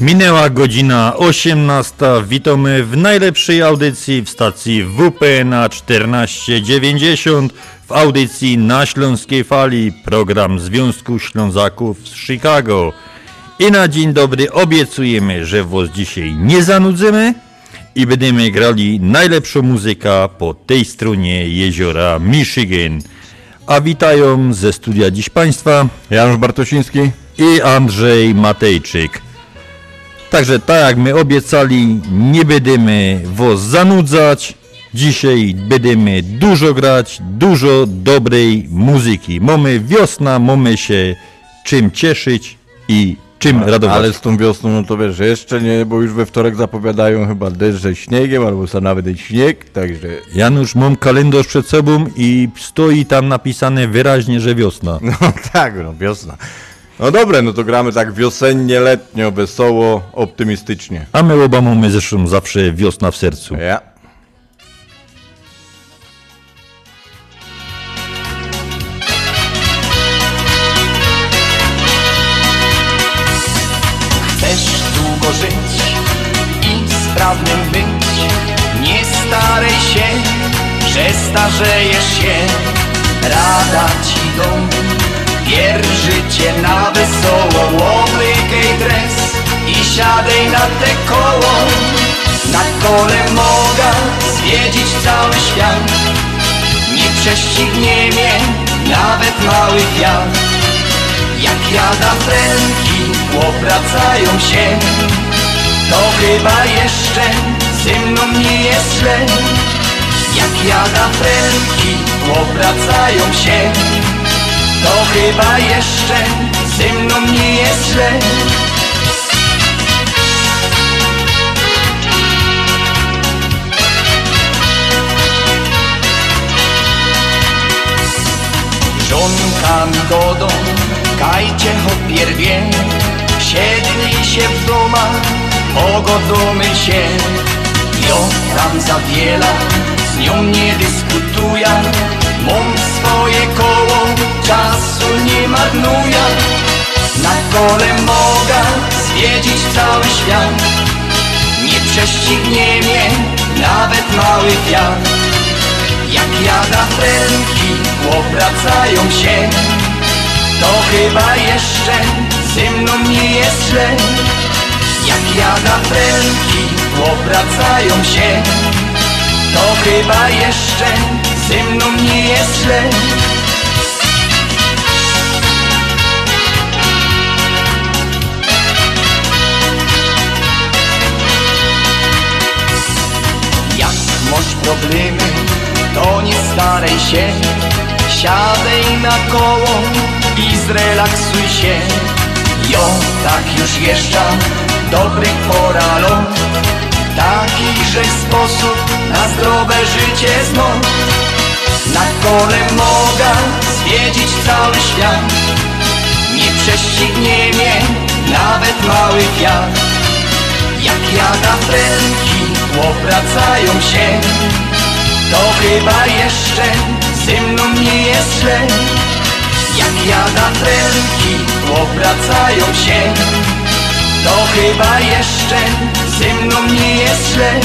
Minęła godzina 18. Witamy w najlepszej audycji w stacji WP na 1490 w audycji na Śląskiej Fali program Związku Ślązaków z Chicago. I na dzień dobry obiecujemy, że was dzisiaj nie zanudzimy i będziemy grali najlepszą muzykę po tej stronie jeziora Michigan. A witają ze studia dziś Państwa Janusz Bartosiński. i Andrzej Matejczyk. Także tak jak my obiecali, nie będziemy was zanudzać. Dzisiaj będziemy dużo grać, dużo dobrej muzyki. Mamy wiosna, mamy się czym cieszyć i czym radować. Ale z tą wiosną, no to wiesz, jeszcze nie, bo już we wtorek zapowiadają chyba deszcz ze śniegiem, albo co nawet i śnieg, także... Janusz, mam kalendarz przed sobą i stoi tam napisane wyraźnie, że wiosna. No tak, no wiosna. No dobre, no to gramy tak wiosennie, letnio, wesoło, optymistycznie. A my oba mamy zresztą zawsze wiosna w sercu. Ja. Chcesz długo żyć i sprawnym być Nie staraj się, że starzejesz się Rada ci dom Bier życie na wesoło Łobykej dres i siadaj na te koło. Na kole moga zwiedzić cały świat. Nie prześcignie mnie nawet mały wiatr. Jak jada fręki obracają się. To chyba jeszcze ze mną nie jest źle. Jak jada fręki obracają się To chyba jeszcze ze mną nie jest źle. Żonkami godą, kajcie opierwie Siedli się w domach, pogodomy się. Jo tam zawiela, z nią nie dyskutuję. Mam swoje koło, czasu nie marnuję. Na kole mogę zwiedzić cały świat. Nie prześcignie mnie nawet mały wiatr. Jak jada fręki obracają się. To chyba jeszcze ze mną nie jest źle. Jak jada fręki obracają się. To chyba jeszcze ze mną nie jest źle Masz problemy, to nie staraj się. Siadaj na koło i zrelaksuj się. Jo, tak już jeżdża dobrych poralon Takiże sposób na zdrowe życie znów Na kole mogę zwiedzić cały świat. Nie prześcignie mnie nawet mały wiatr Jak jada fręki obracają się. To chyba jeszcze ze mną nie jest źle. Jak jada pręki obracają się. To chyba jeszcze ze mną nie jest źle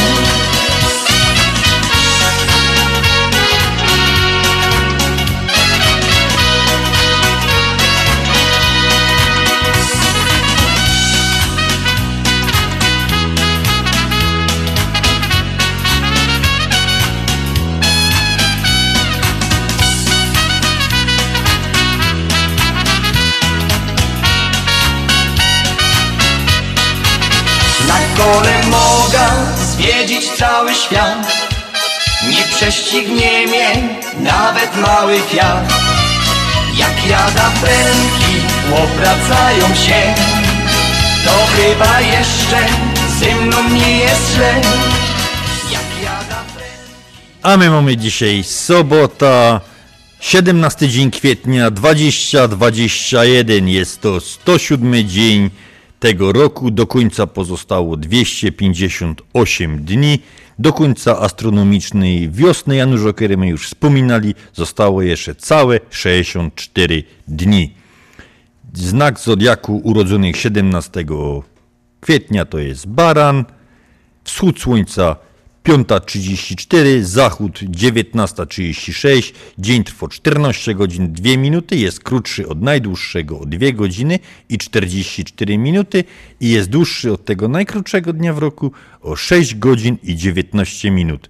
Kole mogę zwiedzić cały świat. Nie prześcignie mnie nawet mały kwiat Jak jada pręki obracają się. To chyba jeszcze ze mną nie jest źle. A my mamy dzisiaj sobota, 17 dzień kwietnia 2021. Jest to 107 dzień tego roku. Do końca pozostało 258 dni. Do końca astronomicznej wiosny Janusz o której my już wspominali, zostało jeszcze całe 64 dni. Znak zodiaku urodzonych 17 kwietnia to jest baran. Wschód słońca 5.34, zachód 19.36, dzień trwa 14 godzin 2 minuty, jest krótszy od najdłuższego o 2 godziny i 44 minuty i jest dłuższy od tego najkrótszego dnia w roku o 6 godzin i 19 minut.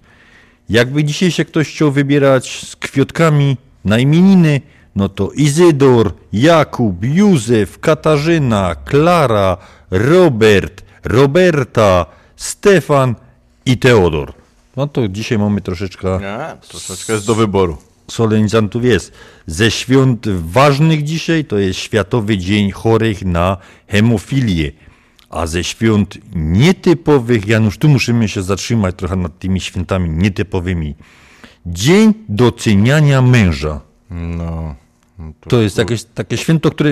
Jakby dzisiaj się ktoś chciał wybierać z kwiatkami na imieniny, no to Izydor, Jakub, Józef, Katarzyna, Klara, Robert, Roberta, Stefan i Teodor. No to dzisiaj mamy troszeczkę Ja, troszeczkę jest do wyboru. solenizantów jest. Ze świąt ważnych dzisiaj to jest Światowy Dzień Chorych na Hemofilię. A ze świąt nietypowych, Janusz, tu musimy się zatrzymać trochę nad tymi świętami nietypowymi. Dzień doceniania męża. No. To jest jakieś takie święto, które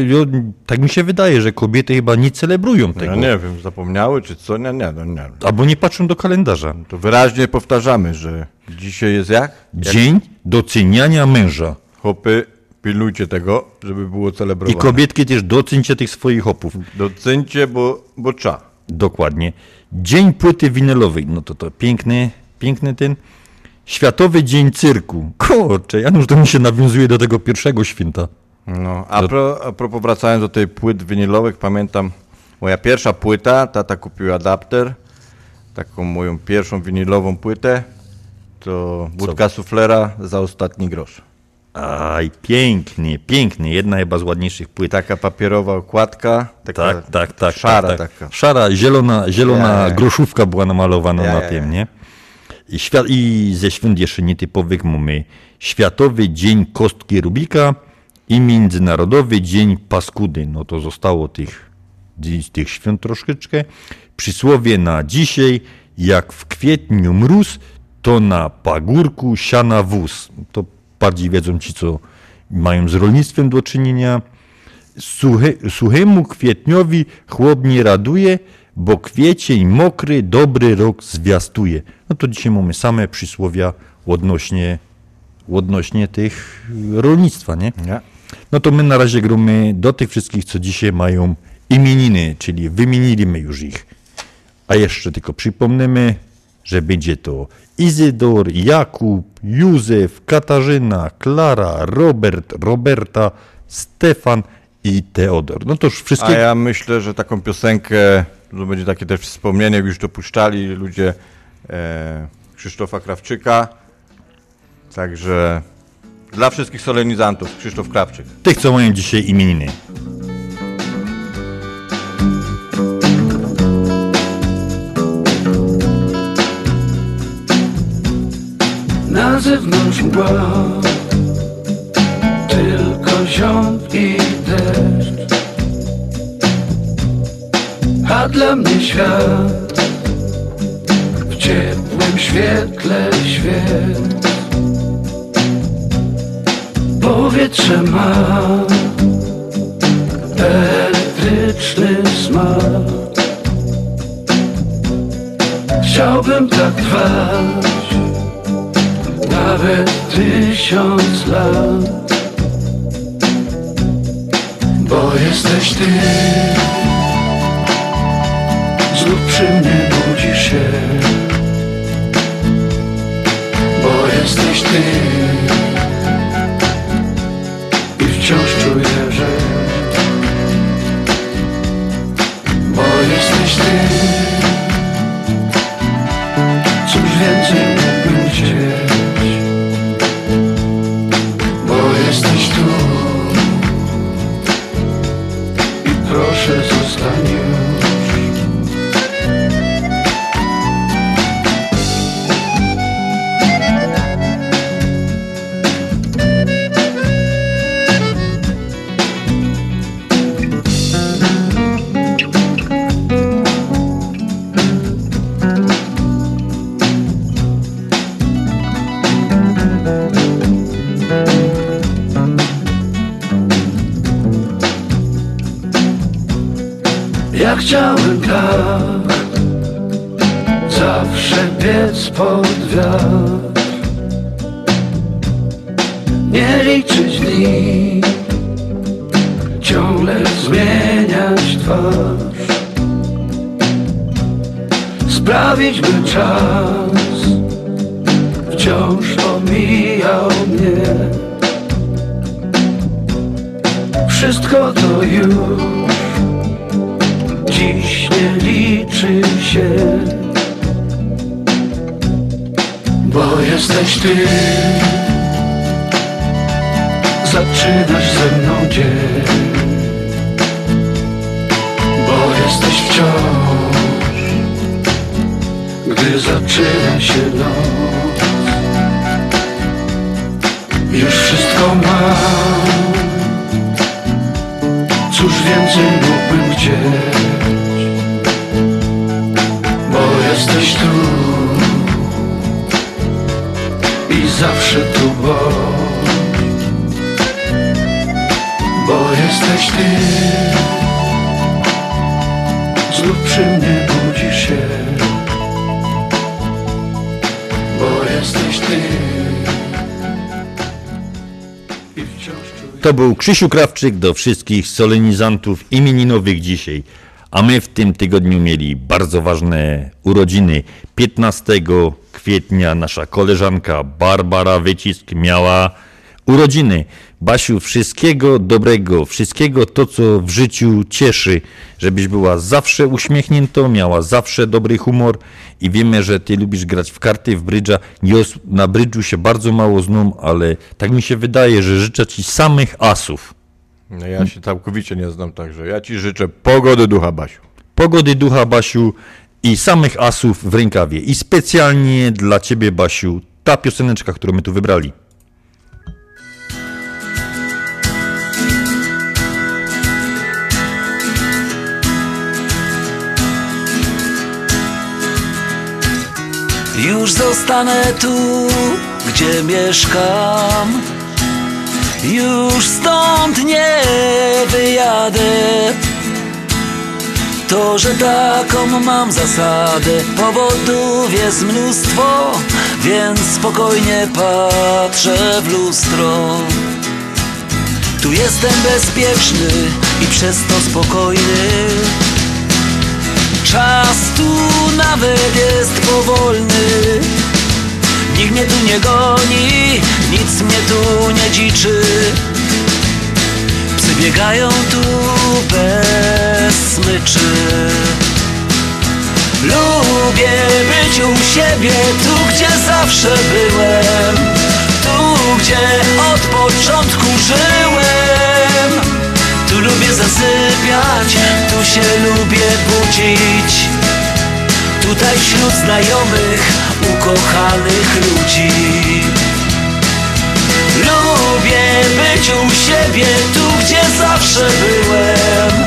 tak mi się wydaje, że kobiety chyba nie celebrują tego. Ja nie wiem, zapomniały czy co? Nie, nie, no nie. Albo nie patrzą do kalendarza. To wyraźnie powtarzamy, że dzisiaj jest jak? Dzień doceniania męża. Chłopy, pilnujcie tego, żeby było I celebrowane. kobietki też docencie tych swoich opów. Docencie, bo, bo trzeba. Dokładnie. Dzień płyty winylowej. No to to piękny, piękny ten. Światowy Dzień Cyrku. Kurczę, Janusz, to mi się nawiązuje do tego pierwszego święta. No, a, pro, a propos wracając do tej płyt winylowych, pamiętam moja pierwsza płyta, tata kupił adapter, taką moją pierwszą winylową płytę, to budka suflera za ostatni grosz. Aj, pięknie, pięknie. Jedna chyba z ładniejszych płyt. Taka papierowa okładka, taka Tak, tak, tak. szara tak, tak. taka. Szara, zielona, zielona Ja, ja. groszówka była namalowana Ja, na tym, nie? Świat, I ze świąt jeszcze nietypowych mamy Światowy Dzień Kostki Rubika i Międzynarodowy Dzień Paskudy. No to zostało tych, tych świąt troszeczkę. Przysłowie na dzisiaj, jak w kwietniu mróz, to na pagórku siana wóz. To bardziej wiedzą ci, co mają z rolnictwem do czynienia. Suchy, suchemu kwietniowi chłop nie raduje, bo kwiecień mokry dobry rok zwiastuje. No to dzisiaj mamy same przysłowia odnośnie, odnośnie tych rolnictwa, nie? Nie? No to my na razie gramy do tych wszystkich, co dzisiaj mają imieniny, czyli wymieniliśmy już ich. A jeszcze tylko przypomnimy, że będzie to Izydor, Jakub, Józef, Katarzyna, Klara, Robert, Roberta, Stefan i Teodor. No to już A wszystkie... ja myślę, że taką piosenkę, to będzie takie też wspomnienie, już dopuszczali ludzie e, Krzysztofa Krawczyka. Także dla wszystkich solenizantów, Krzysztof Krawczyk. Tych, co mają dzisiaj imieniny. Na zewnątrz mgła Tylko ziąb i deszcz A dla mnie świat ciepłym świetle świec. Powietrze ma Elektryczny smak. Chciałbym tak trwać nawet tysiąc lat. jesteś ty. Znów przy mnie budzisz się. Bo jesteś ty. I wciąż czuję, że Bo jesteś ty. Cóż więcej Ja chciałem tak Zawsze biec pod wiatr. Nie liczyć dni Ciągle zmieniać twarz. Sprawić by czas Wciąż omijał mnie. Wszystko to już dziś nie liczy się Bo jesteś ty. Zaczynasz ze mną dzień Bo jesteś wciąż Gdy zaczyna się noc. Już wszystko mam Cóż więcej mógłbym chcieć jesteś tu. I zawsze tu bądź Bo jesteś ty. Znów przy mnie budzisz się Bo jesteś ty. To był Krzysiu Krawczyk do wszystkich solenizantów imieninowych dzisiaj. A my w tym tygodniu mieli bardzo ważne urodziny. 15 kwietnia nasza koleżanka Barbara Wycisk miała urodziny. Basiu, wszystkiego dobrego, wszystkiego to, co w życiu cieszy, żebyś była zawsze uśmiechnięta, miała zawsze dobry humor i wiemy, że ty lubisz grać w karty, w brydża. Na brydżu się bardzo mało znam, ale tak mi się wydaje, że życzę ci samych asów. No ja się całkowicie nie znam, także ja ci życzę pogody ducha, Basiu. Pogody ducha, Basiu, i samych asów w rękawie. I specjalnie dla ciebie, Basiu, ta pioseneczka, którą my tu wybrali. Już zostanę tu, gdzie mieszkam. Już stąd nie wyjadę. To, że taką mam zasadę, powodów jest mnóstwo, więc spokojnie patrzę w lustro. Tu jestem bezpieczny i przez to spokojny. Czas tu nawet jest powolny Nikt mnie tu nie goni, nic mnie tu nie dziczy. Psy biegają tu bez smyczy. Lubię być u siebie, tu gdzie zawsze byłem. Tu gdzie od początku żyłem. Tu lubię zasypiać, tu się lubię budzić. Tutaj wśród znajomych, ukochanych ludzi Lubię być u siebie, tu gdzie zawsze byłem.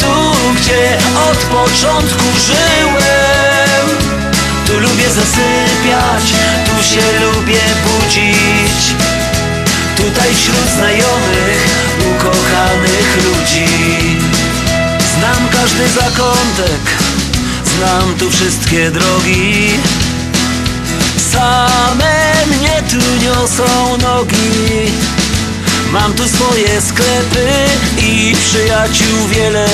Tu gdzie od początku żyłem. Tu lubię zasypiać, tu się lubię budzić. Tutaj wśród znajomych, ukochanych ludzi. Znam każdy zakątek, znam tu wszystkie drogi. Same mnie tu niosą nogi. Mam tu swoje sklepy i przyjaciół wiele.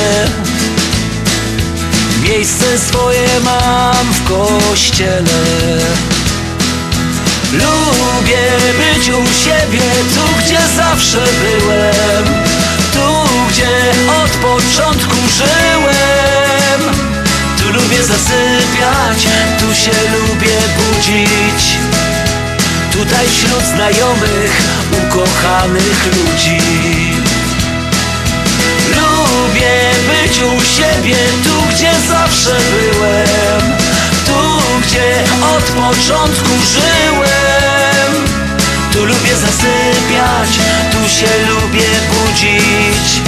Miejsce swoje mam w kościele. Lubię być u siebie, tu gdzie zawsze byłem. Tu gdzie od początku żyłem. Tu lubię zasypiać, tu się lubię budzić Tutaj wśród znajomych, ukochanych ludzi. Lubię być u siebie, tu gdzie zawsze byłem. Tu gdzie od początku żyłem. Tu lubię zasypiać, tu się lubię budzić.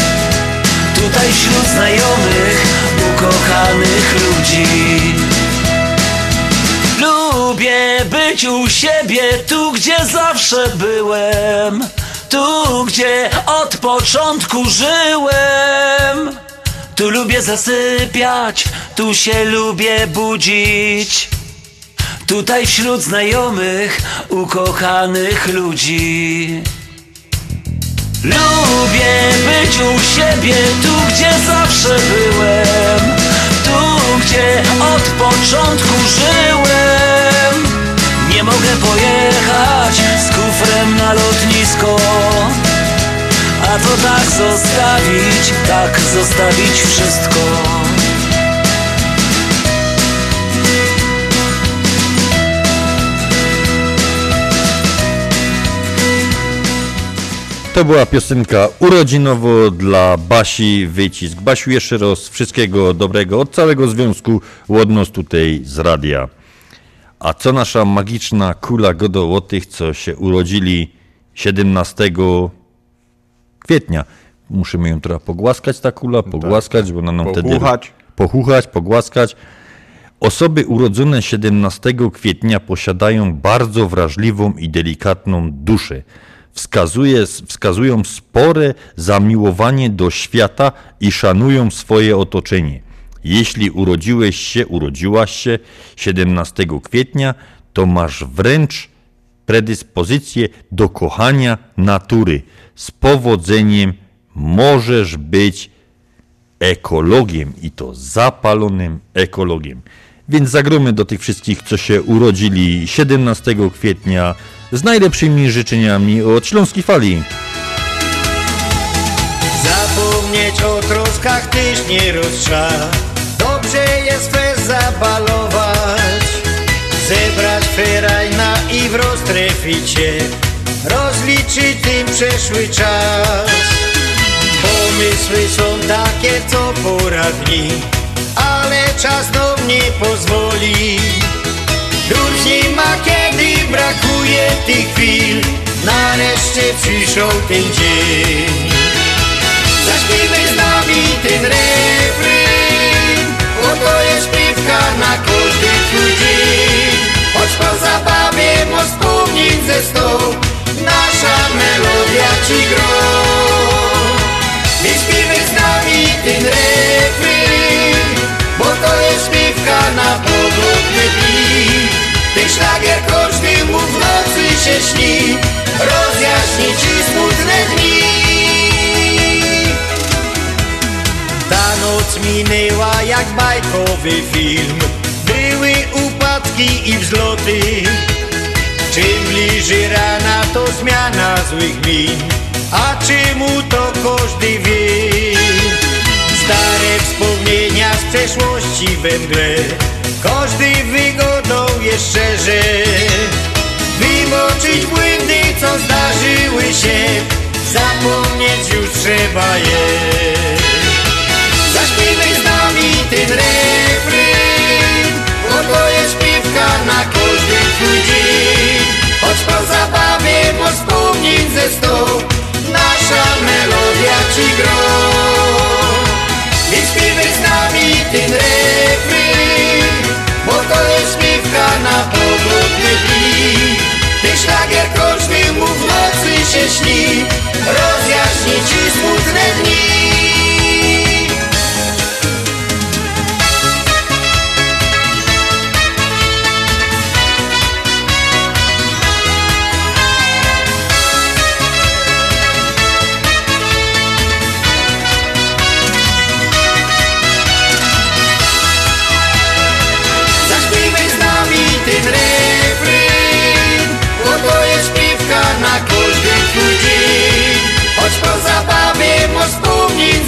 Tutaj wśród znajomych, ukochanych ludzi być u siebie, tu gdzie zawsze byłem Tu gdzie od początku żyłem. Tu lubię zasypiać, tu się lubię budzić. Tutaj wśród znajomych, ukochanych ludzi. Lubię być u siebie, tu gdzie zawsze byłem Tu gdzie od początku żyłem Nie mogę pojechać z kufrem na lotnisko A to tak zostawić, tak zostawić wszystko To była piosenka urodzinowo dla Basi Wycisk. Basiu, jeszcze raz wszystkiego dobrego od całego związku Łodnos tutaj z radia. A co nasza magiczna kula godołotych, co się urodzili 17 kwietnia? Musimy ją trochę pogłaskać, ta kula, pogłaskać, bo ona nam wtedy... Pochuchać. Pochuchać, pogłaskać. Osoby urodzone 17 kwietnia posiadają bardzo wrażliwą i delikatną duszę. Wskazuje, wskazują spore zamiłowanie do świata i szanują swoje otoczenie. Jeśli urodziłeś się, urodziłaś się 17 kwietnia, to masz wręcz predyspozycję do kochania natury. Z powodzeniem możesz być ekologiem i to zapalonym ekologiem. Więc zagromy do tych wszystkich, co się urodzili 17 kwietnia z najlepszymi życzeniami od Śląskiej Fali. Zapomnieć o troskach tyś nie roztrza Dobrze jest zabalować. Zebrać ferajna i w roztreficie Rozliczyć tym przeszły czas. Pomysły są takie co pora dni Ale czas nam nie pozwoli. Już nie ma kiedy brakuje tych chwil Nareszcie przyszedł ten dzień. Zaśpiewaj z nami ten refren na twój dzień Choć po zabawie mo wspomnień ze sto Nasza melodia ci gro Więc śpiewaj z nami ten refren jak bajkowy film. Były upadki i wzloty. Czym bliżej rana to zmiana złych min. A czemu to każdy wie? Stare wspomnienia z przeszłości we mgle. Każdy wygodą jeszcze że Wymoczyć błędy co zdarzyły się. Zapomnieć już trzeba je nami ten refren Bo to jest śpiewka na każdy twój dzień Choć po zabawie mo wspomnień ze sto Nasza melodia ci gro. Więc śpiewaj z nami ten refren Bo to jest śpiewka na pogodne dni. Ten szlagier każdy mu w nocy się śni Rozjaśni ci smutne dni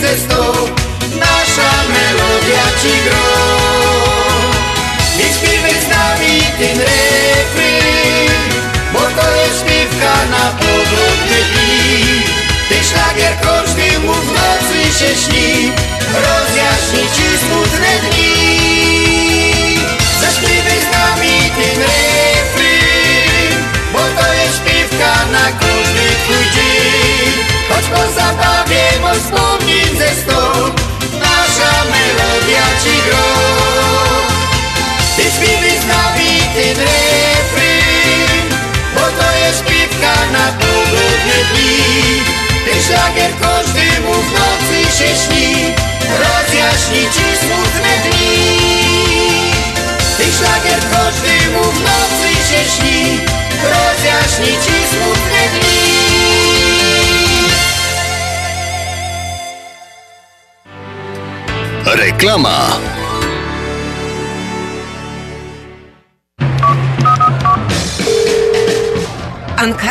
będzie nasza melodia ci gro. I śpiewaj z nami ten refren, bo to jest śpiewka na podobny dni. Ten szlagier każdy mu w nocy się śni, rozjaśni ci smutne dni. Zaśpiewaj z nami ten refren, bo to jest śpiewka na każdy twój dzień. Choć po zabawie, bądź sto Nasza melodia ci gro Ty śpiewaj z nami ten refryn Bo to jest śpiewka na pogodne dni. Ten szlagier każdemu w nocy się śni Rozjaśni ci smutne dni. Ten szlagier każdemu w nocy się śni Rozjaśni ci smutne Reklama. Anka,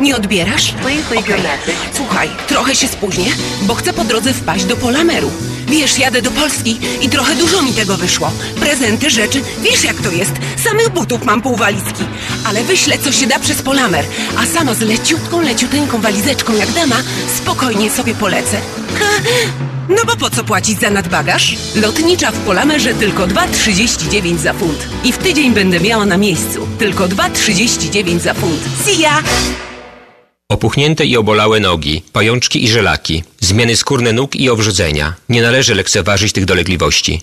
nie odbierasz? Okej. Słuchaj, trochę się spóźnię, bo chcę po drodze wpaść do Polameru. Wiesz, jadę do Polski i trochę dużo mi tego wyszło. Prezenty, rzeczy, wiesz jak to jest. Samych butów mam pół walizki. Ale wyślę, co się da przez Polamer. A sama z leciutką, leciuteńką walizeczką jak dama, spokojnie sobie polecę. Ha, no bo po co płacić za nadbagaż? Lotnicza w Polamerze tylko 2,39 za funt. I w tydzień będę miała na miejscu. Tylko 2,39 za funt. See ya! Opuchnięte i obolałe nogi, pajączki i żelaki, zmiany skórne nóg i owrzodzenia. Nie należy lekceważyć tych dolegliwości.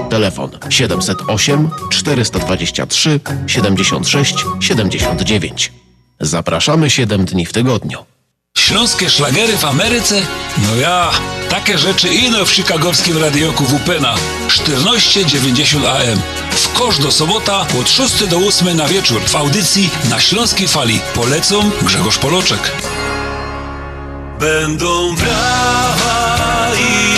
Telefon 708 423 76 79. Zapraszamy 7 dni w tygodniu. Śląskie szlagery w Ameryce? No ja, takie rzeczy ino w chicagowskim radioku WPNA 1490 AM. W kosz do sobota od 6 do 8 na wieczór w audycji na Śląskiej Fali. Polecą Grzegorz Poloczek. Będą brawa i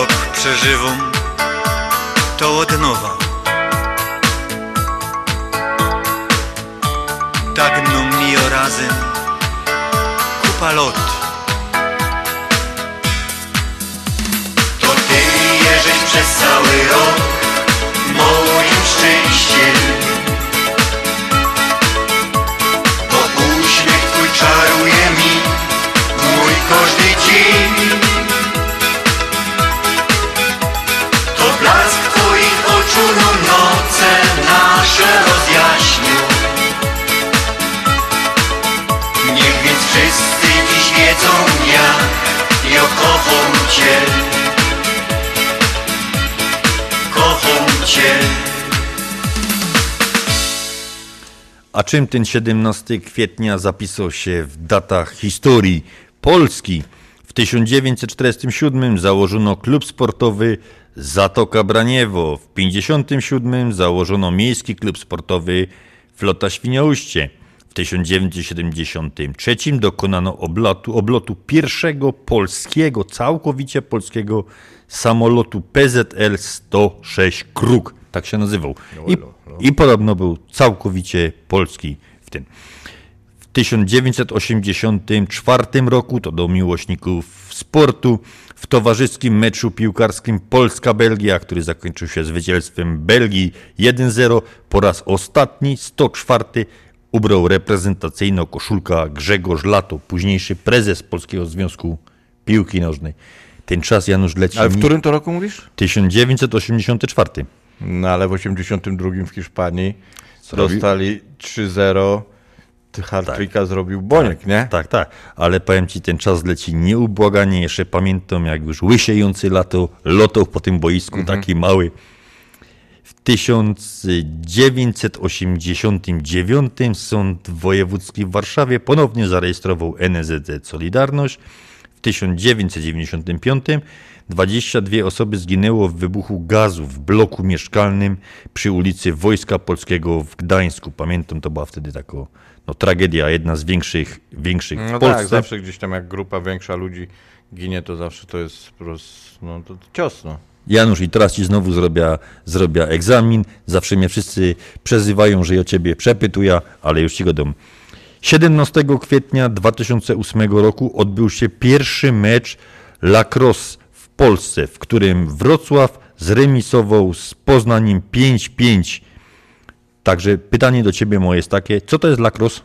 rok to od nowa. Tak mną mija razem kupa lot. To ty jeżdżasz przez cały rok moim szczęściem. Nasze rozjaśnią. Niech więc wszyscy dziś wiedzą jak ja kocham Cię. Kocham Cię. A czym ten 17 kwietnia zapisał się w datach historii Polski? W 1947 założono klub sportowy Zatoka Braniewo. W 1957 założono miejski klub sportowy Flota Świnoujście. W 1973 dokonano oblotu, oblotu pierwszego polskiego, całkowicie polskiego samolotu PZL-106 Kruk. Tak się nazywał. I, I podobno był całkowicie polski w tym. W 1984 roku, to do miłośników sportu, w towarzyskim meczu piłkarskim Polska-Belgia, który zakończył się zwycięstwem Belgii 1-0, po raz ostatni, 104, ubrał reprezentacyjną koszulka Grzegorz Lato, późniejszy prezes Polskiego Związku Piłki Nożnej. Ten czas Janusz leci. Ale w którym to roku mówisz? 1984. No ale w 82 w Hiszpanii Zrobił? dostali 3-0. Hard-tricka zrobił Boniek, nie? Tak, tak. Ale powiem ci, ten czas leci nieubłaganie. Jeszcze pamiętam, jak już łysiejący lato, lotał po tym boisku, Mhm. taki mały. W 1989 Sąd Wojewódzki w Warszawie ponownie zarejestrował NSZZ Solidarność. W 1995 22 osoby zginęło w wybuchu gazu w bloku mieszkalnym przy ulicy Wojska Polskiego w Gdańsku. Pamiętam, to była wtedy taka no, tragedia, jedna z większych, większych w No Polsce. tak, zawsze gdzieś tam jak grupa większa ludzi ginie, to zawsze to jest po prostu, no to cios, no. Janusz, i teraz ci znowu zrobię, zrobię egzamin. Zawsze mnie wszyscy przezywają, że ja ciebie przepytuję, ale już ci go dam. 17 kwietnia 2008 roku odbył się pierwszy mecz lacrosse w Polsce, w którym Wrocław zremisował z Poznaniem 5-5. Także pytanie do ciebie moje jest takie, co to jest lacrosse?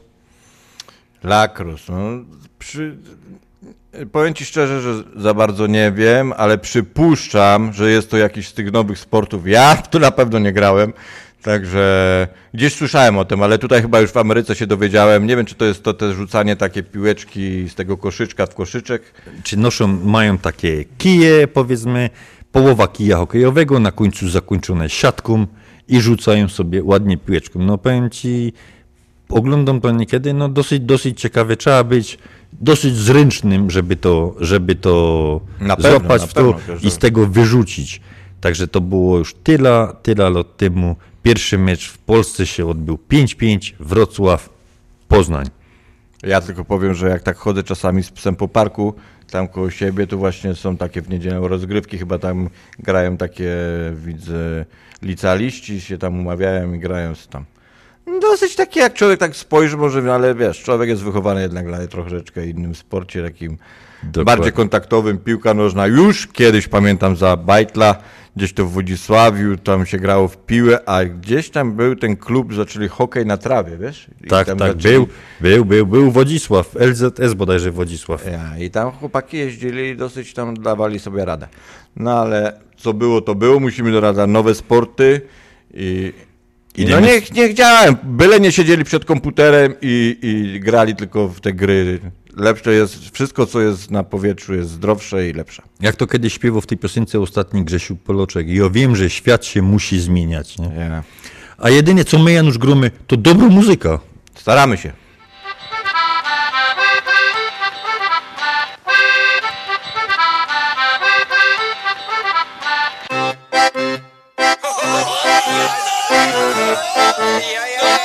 Lacrosse, no, przy... Powiem ci szczerze, że za bardzo nie wiem, ale przypuszczam, że jest to jakiś z tych nowych sportów. Ja to na pewno nie grałem, także gdzieś słyszałem o tym, ale tutaj chyba już w Ameryce się dowiedziałem. Nie wiem, czy to jest to też rzucanie takie piłeczki z tego koszyczka w koszyczek. Czy noszą, mają takie kije, powiedzmy, połowa kija hokejowego, na końcu zakończone siatką i rzucają sobie ładnie piłeczką. No powiem ci, oglądam to niekiedy, no dosyć, dosyć ciekawe trzeba być, dosyć zręcznym, żeby to, żeby to Na pewno, złapać na w pewno, to każdy- i z tego wyrzucić. Także to było już tyle, tyle lat temu. Pierwszy mecz w Polsce się odbył 5-5, Wrocław, Poznań. Ja tylko powiem, że jak tak chodzę czasami z psem po parku, tam koło siebie, to właśnie są takie w niedzielę rozgrywki, chyba tam grają takie, widzę, licealiści się tam umawiają i grają tam. Dosyć takie, jak człowiek tak spojrzy, może, ale wiesz, człowiek jest wychowany jednak dla troszeczkę innym sporcie, takim bardziej kontaktowym, piłka nożna. Już kiedyś pamiętam za Bajtla, gdzieś to w Wodzisławiu, tam się grało w piłę, a gdzieś tam był ten klub, zaczęli hokej na trawie, wiesz? I Tak, tak, zaczęli- był, był, był, był Wodzisław, LZS bodajże Wodzisław. Ja, I tam chłopaki jeździli i dosyć tam dawali sobie radę. No ale co było, to było. Musimy doradzać nowe sporty i, no niech, niech działają. Byle nie siedzieli przed komputerem i, i grali tylko w te gry. Lepsze jest, wszystko co jest na powietrzu jest zdrowsze i lepsze. Jak to kiedyś śpiewał w tej piosence ostatni Grzesiu Poloczek. Ja wiem, że świat się musi zmieniać. Nie? A jedynie co my, Janusz, gromy, to dobra muzyka. Staramy się. Oddam ci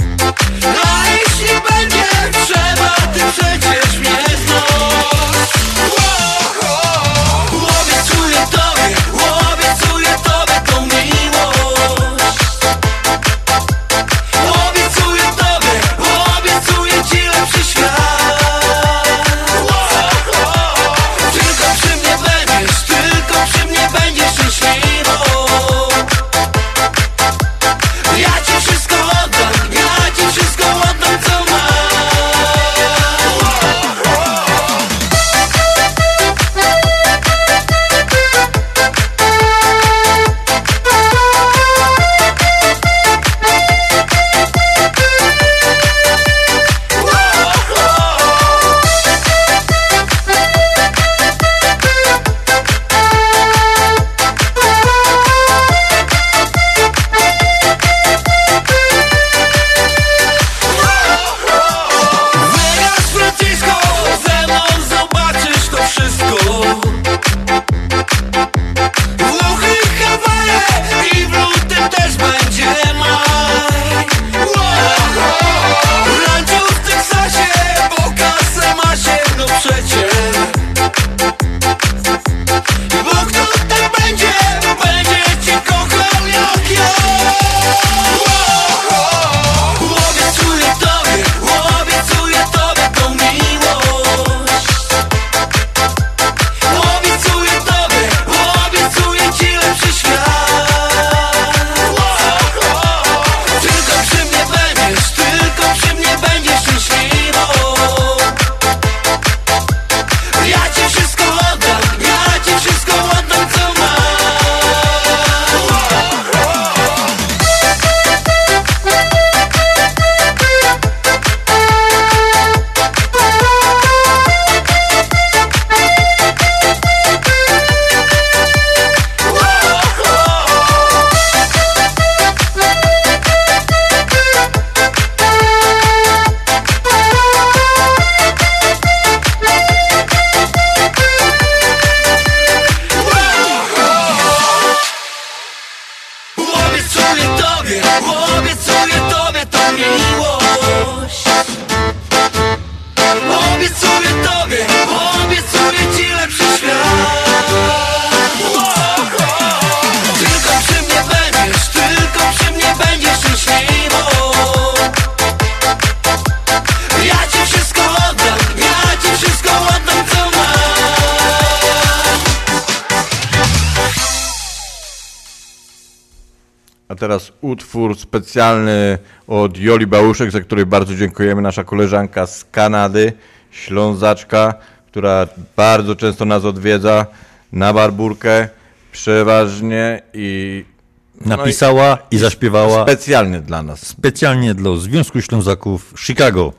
Nice, you utwór specjalny od Joli Bałuszek, za który bardzo dziękujemy. Nasza koleżanka z Kanady, Ślązaczka, która bardzo często nas odwiedza na Barburkę, przeważnie i... no Napisała i zaśpiewała Specjalnie dla nas. specjalnie dla Związku Ślązaków Chicago.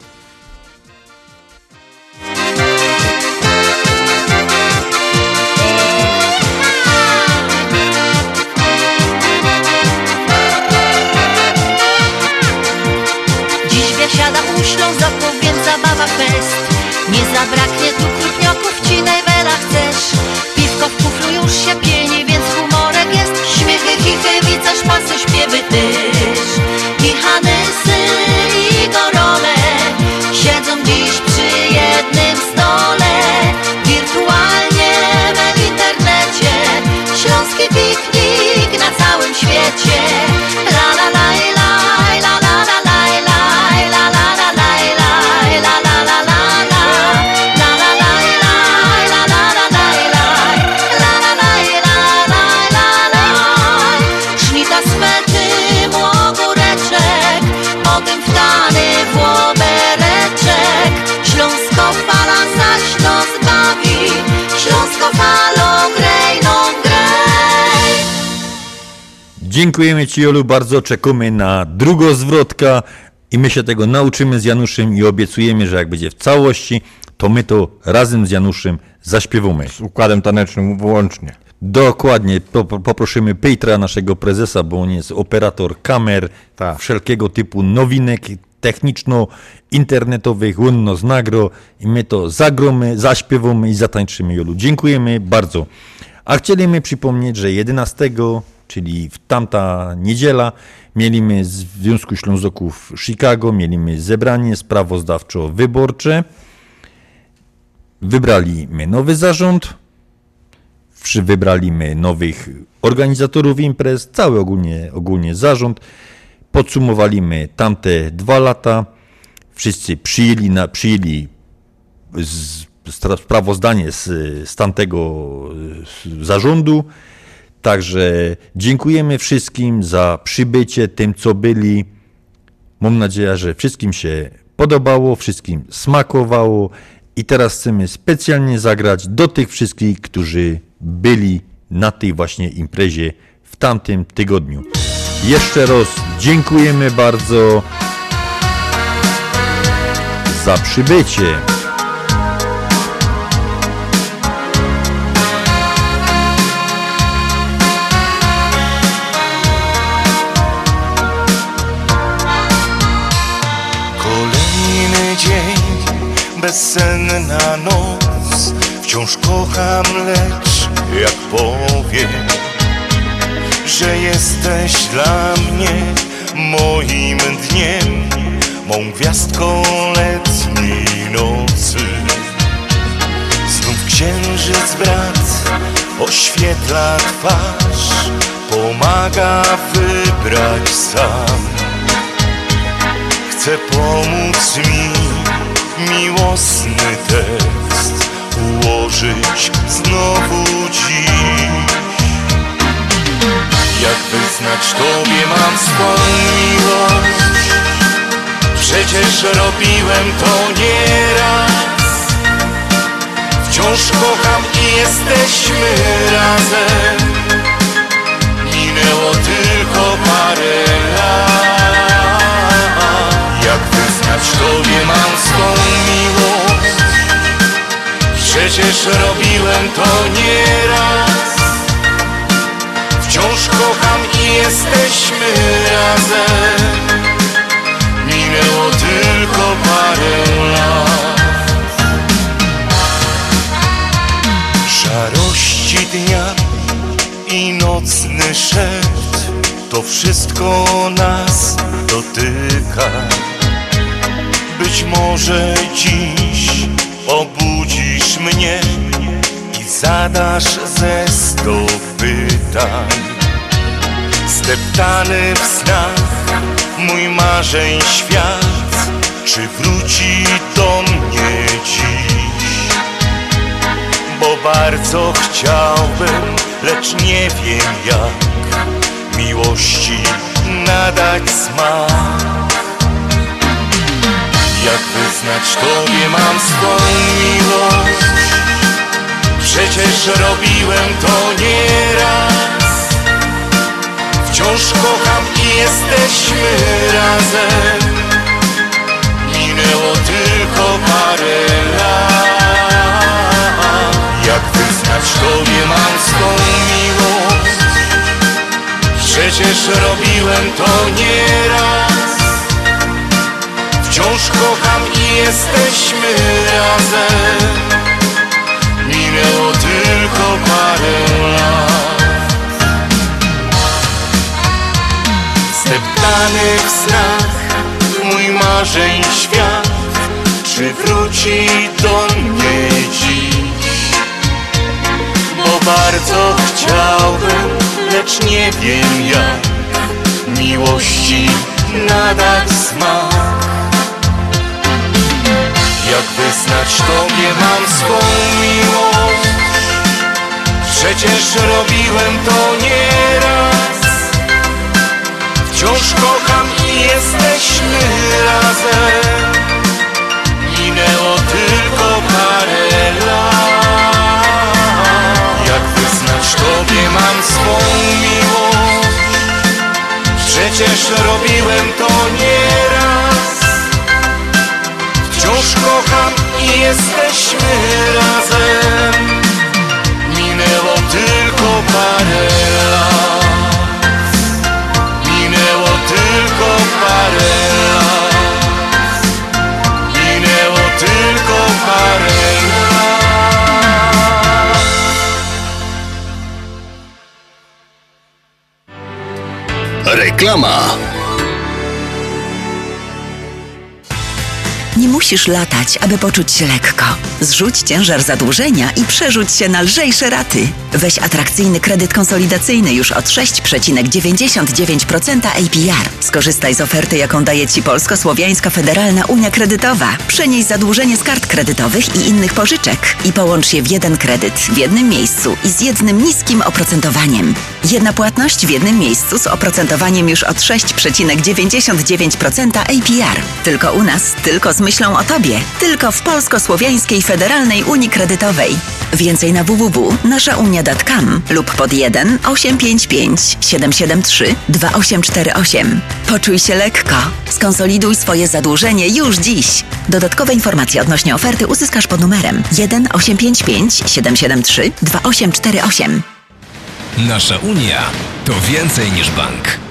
Dziękujemy Ci, Jolu, bardzo. Czekamy na drugą zwrotka i my się tego nauczymy z Januszem i obiecujemy, że jak będzie w całości, to my to razem z Januszem zaśpiewamy. Z układem tanecznym włącznie. Dokładnie. Po- po- Poprosimy Petra, naszego prezesa, bo on jest operator kamer, Tak. wszelkiego typu nowinek techniczno-internetowych, łonno z nagro i my to zagromy, zaśpiewamy i zatańczymy, Jolu. Dziękujemy bardzo. A chcieliśmy przypomnieć, że 11, czyli w tamta niedziela, mieliśmy z Związku Ślązoków Chicago, mieliśmy zebranie sprawozdawczo-wyborcze. Wybraliśmy nowy zarząd, wybraliśmy nowych organizatorów imprez, cały ogólnie, ogólnie zarząd. Podsumowaliśmy tamte dwa lata. Wszyscy przyjęli, na, przyjęli z, sprawozdanie z, z tamtego zarządu. Także dziękujemy wszystkim za przybycie, tym co byli. Mam nadzieję, że wszystkim się podobało, wszystkim smakowało i teraz chcemy specjalnie zagrać do tych wszystkich, którzy byli na tej właśnie imprezie w tamtym tygodniu. Jeszcze raz dziękujemy bardzo za przybycie. Bezsenna noc. Wciąż kocham, lecz jak powiem Że jesteś dla mnie moim dniem. Mą gwiazdką letniej nocy. Znów księżyc brat oświetla twarz. Pomaga wybrać sam. Chcę pomóc mi miłosny tekst ułożyć znowu dziś. Jak wyznać Tobie mam swą miłość? Przecież robiłem to nieraz. Wciąż kocham i jesteśmy razem. Minęło tylko parę lat. Jak wyznać Tobie mam swą miłość? Przecież robiłem to nieraz. Wciąż kocham i jesteśmy razem. Minęło tylko parę lat. Szarości dnia i nocny szept To wszystko nas dotyka Być może dziś obudzisz mnie I zadasz ze sto pytań Zdeptany w snach mój marzeń świat czy wróci do mnie dziś. Bo bardzo chciałbym, lecz nie wiem jak miłości nadać smak. Jak wyznać Tobie mam swą miłość? Przecież robiłem to nieraz. Wciąż kocham i jesteśmy razem. Minęło tylko parę lat. Jak wyznać Tobie mam swą miłość? Przecież robiłem to nieraz. Wciąż kocham i jesteśmy razem. Minęło tylko parę lat. Zdeptany w snach mój marzeń świat, czy wróci do mnie dziś? Bo bardzo chciałbym, lecz nie wiem jak miłości nadać smak. Jak wyznać Tobie mam swą miłość? Przecież robiłem to nieraz. Wciąż kocham i jesteśmy razem. Minęło tylko parę lat. Jak wyznać Tobie mam swą miłość? Przecież robiłem to nieraz. Wciąż kocham i jesteśmy razem. Minęło tylko parę lat. Minęło tylko parę lat. Minęło tylko parę lat. Reklama. Musisz latać, aby poczuć się lekko. Zrzuć ciężar zadłużenia i przerzuć się na lżejsze raty. Weź atrakcyjny kredyt konsolidacyjny już od 6,99% APR. Skorzystaj z oferty, jaką daje Ci Polsko-Słowiańska Federalna Unia Kredytowa. Przenieś zadłużenie z kart kredytowych i innych pożyczek i połącz je w jeden kredyt w jednym miejscu i z jednym niskim oprocentowaniem. Jedna płatność w jednym miejscu z oprocentowaniem już od 6,99% APR. Tylko u nas, tylko z myślą o Tobie. Tylko w Polsko-Słowiańskiej Federalnej Unii Kredytowej. Więcej na www.naszaunia.com lub pod 1 855 773 2848. Poczuj się lekko. Skonsoliduj swoje zadłużenie już dziś. Dodatkowe informacje odnośnie oferty uzyskasz pod numerem 1 855 773 2848. Nasza Unia to więcej niż bank.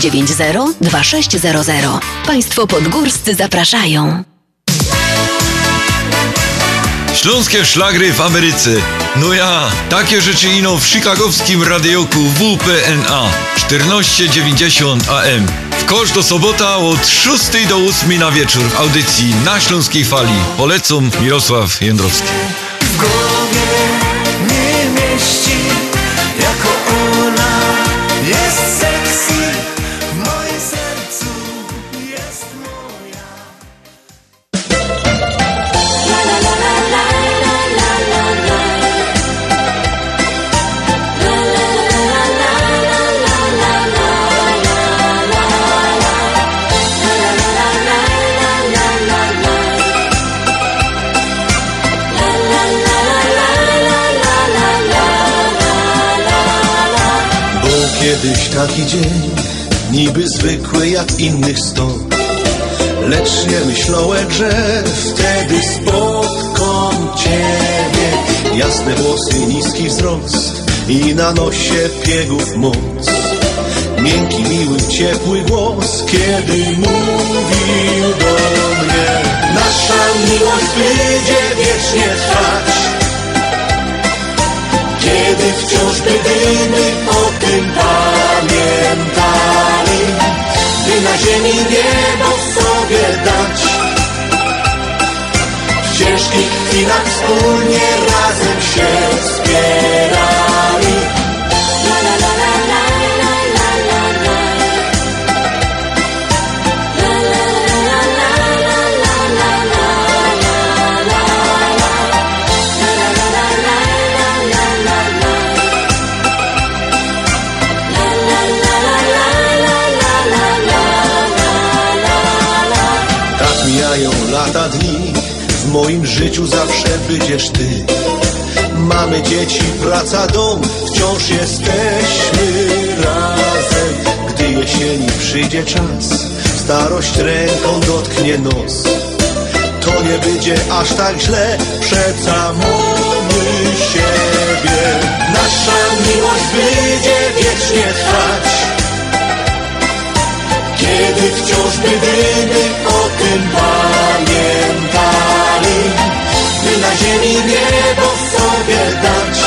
990 2600. Państwo podgórscy zapraszają. Śląskie szlagry w Ameryce. No ja, takie rzeczy ino w chicagowskim radioku WPNA 1490 AM. W kosz do sobota od 6 do 8 na wieczór w audycji na Śląskiej Fali. Polecam Mirosław Jędrowski. w głowie nie mieści Jako ona jest kiedyś taki dzień, niby zwykły jak innych sto. Lecz nie myślałem, że wtedy spotkam Ciebie. Jasne włosy, niski wzrost i na nosie piegów moc. Miękki, miły, ciepły głos, kiedy mówił do mnie. Nasza miłość będzie wiecznie trwać. Kiedy wciąż będziemy o tym pamiętali By na ziemi niebo sobie dać. W ciężkich chwilach wspólnie razem się wspierali moim życiu zawsze będziesz ty. Mamy dzieci, praca, dom, wciąż jesteśmy razem. Gdy jesieni przyjdzie czas, starość ręką dotknie nos. To nie będzie aż tak źle, przeca mamy siebie. Nasza miłość będzie wiecznie trwać. Kiedy wciąż będziemy o tym pamiętali By na ziemi niebo sobie dać.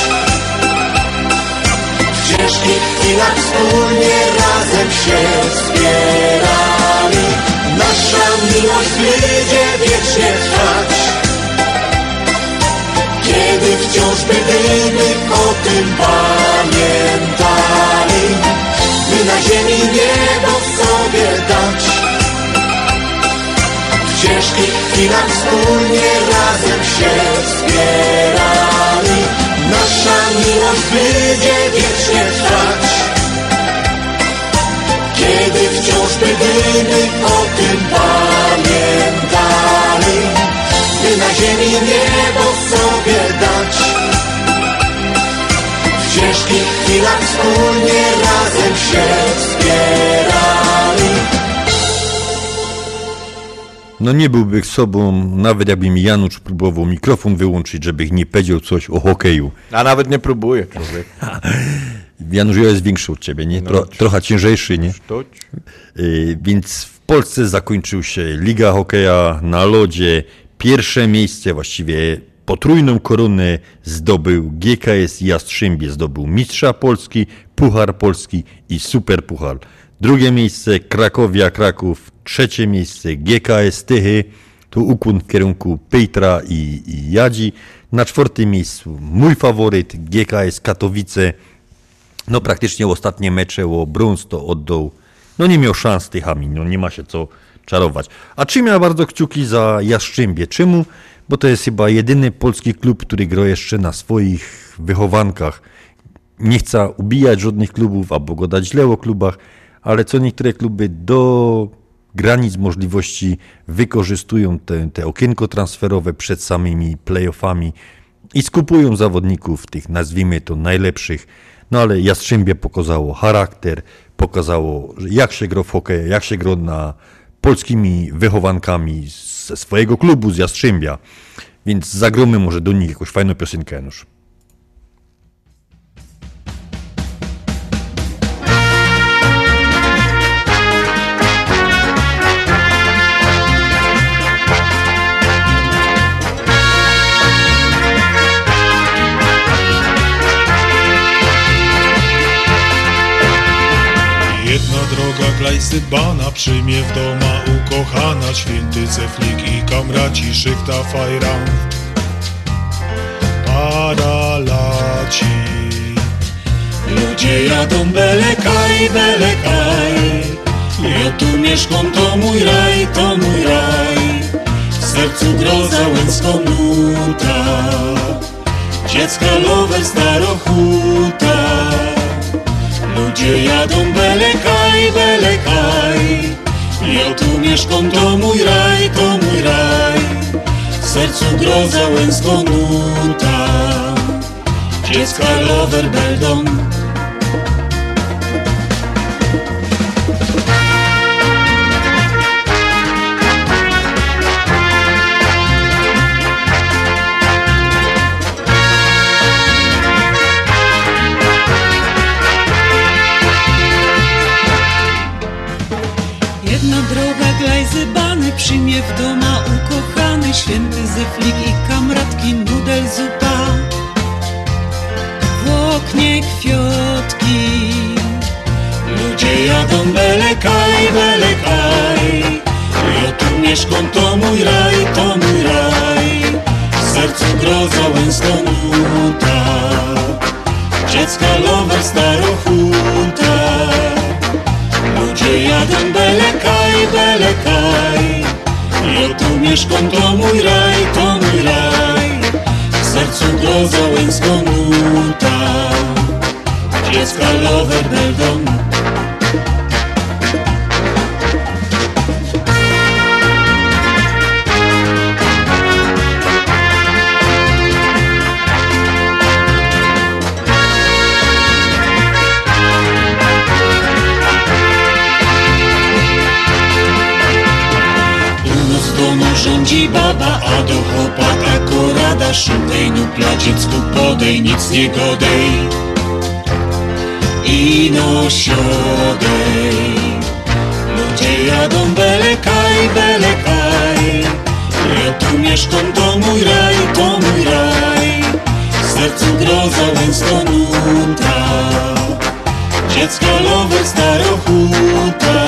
W ciężkich chwilach wspólnie razem się wspierali. Nasza miłość będzie wiecznie trwać. Kiedy wciąż będziemy o tym pamiętali By na ziemi niebo sobie dać ciężkich chwilach wspólnie razem się wspierali. Nasza miłość będzie wiecznie trwać. Kiedy wciąż będziemy o tym pamiętali. By na ziemi niebo sobie dać. W ciężkich chwilach wspólnie razem się wspierali. No nie byłby sobą, nawet jakby mi Janusz próbował mikrofon wyłączyć, żeby nie powiedział coś o hokeju. A nawet nie próbuje człowiek. Janusz, ja jest większy od ciebie, nie? Tro, trochę ciężejszy, nie? Y, Więc w Polsce zakończył się Liga Hokeja na lodzie. Pierwsze miejsce, właściwie potrójną koronę zdobył GKS Jastrzębie, zdobył Mistrza Polski, Puchar Polski i Super Puchar. Drugie miejsce Krakowia Kraków, trzecie miejsce GKS Tychy, tu ukłon w kierunku Pejtra i, i Jadzi. Na czwartym miejscu mój faworyt GKS Katowice, no praktycznie ostatnie mecze o brąz to oddał. No nie miał szans Tychami, no nie ma się co czarować. A czym ja bardzo kciuki za Jastrzębie? Czemu? Bo to jest chyba jedyny polski klub, który gra jeszcze na swoich wychowankach. Nie chcę ubijać żadnych klubów albo gadać źle o klubach, ale co niektóre kluby do granic możliwości wykorzystują te, te okienko transferowe przed samymi playoffami i skupują zawodników, tych nazwijmy to najlepszych. No ale Jastrzębie pokazało charakter, pokazało jak się gra w hokej, jak się gra na polskimi wychowankami ze swojego klubu, z Jastrzębia. Więc zagromy może do nich jakąś fajną piosenkę, Janusz. dzybana przyjmie w doma ukochana Święty ceflik i kamraci szychta fajra. Pada laci Ludzie jadą belekaj, belekaj Ja tu mieszkam, to mój raj, to mój raj. W sercu groza łęcką nuta. Dziecka lover starochuta Ludzie jadą belekaj, belekaj. Ja tu mieszkam, to mój raj, to mój raj. W sercu groza łęcką nuta. Dziecka lover beldon przyjmie w doma ukochany Święty zeflik i kamratki nudel zupa. W oknie kwiotki Ludzie jadą belekaj, belekaj. Ja tu mieszkam, to mój raj, to mój raj. W sercu groza łęska nuta. Dziecka lover starochuta Ludzie jadą belekaj, belekaj tu mieszkam, to mój raj, to mój raj. W sercu groza łęska nuta Dziecka lover beldon baba, a do chłopaka korada Szukaj nupla dziecku podej, nic nie godej I no siodej Ludzie jadą belekaj, belekaj. Ja tu mieszkam, to mój raj, to mój raj. W sercu groza łęcka nuta. Dziecka lover starochuta.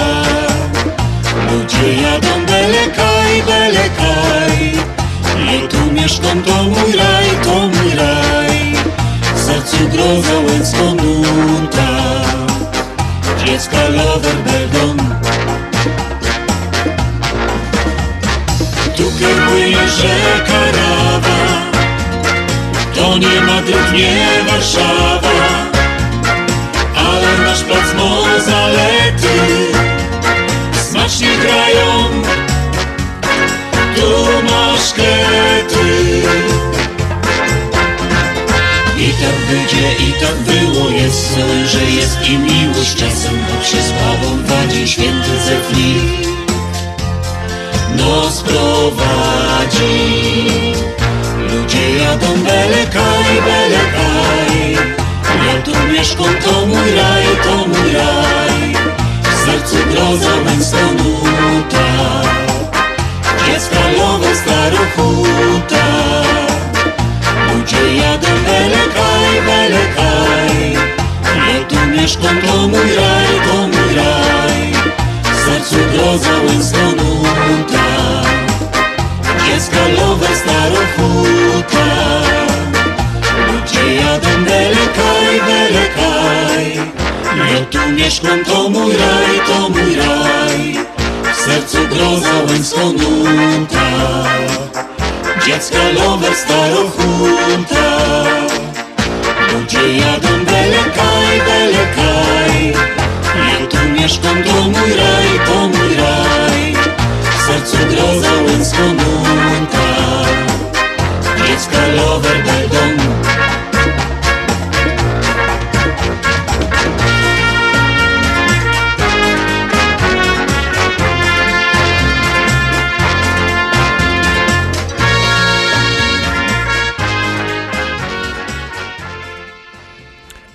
Ludzie jadą belekaj, belekaj Ja tu mieszkam, to mój raj, to mój raj. W sercu groza łęcka nuta Dziecka lover beldon Tu kieruje rzeka Rawa To nie Madryt, nie Warszawa. Ale nasz plac ma zalety. Smacznie grają masz krety I tak będzie, i tak było. Jest że jest i miłość. Czasem Bóg się sławą wadzi Święty zeflik Nos prowadzi. Ludzie jadą belekaj, belekaj Ja tu mieszkam, to mój raj, to mój raj. W sercu groza męska nuta Dziecka lowe starochuta. Ludzie jadą belekaj, belekaj. Ja tu mieszkam, to mój raj, to mój raj. W sercu groza męska nuta Dziecka lowe starochuta. Ludzie jadą belekaj, belekaj. Ja tu mieszkam, to mój raj, to mój raj sercu groza łęcka nuta Dziecka lover starochuta Ludzie jadą belekaj, belekaj. Ja tu mieszkam, to mój raj, to mój raj. W sercu groza łęcka nuta Dziecka lover beldon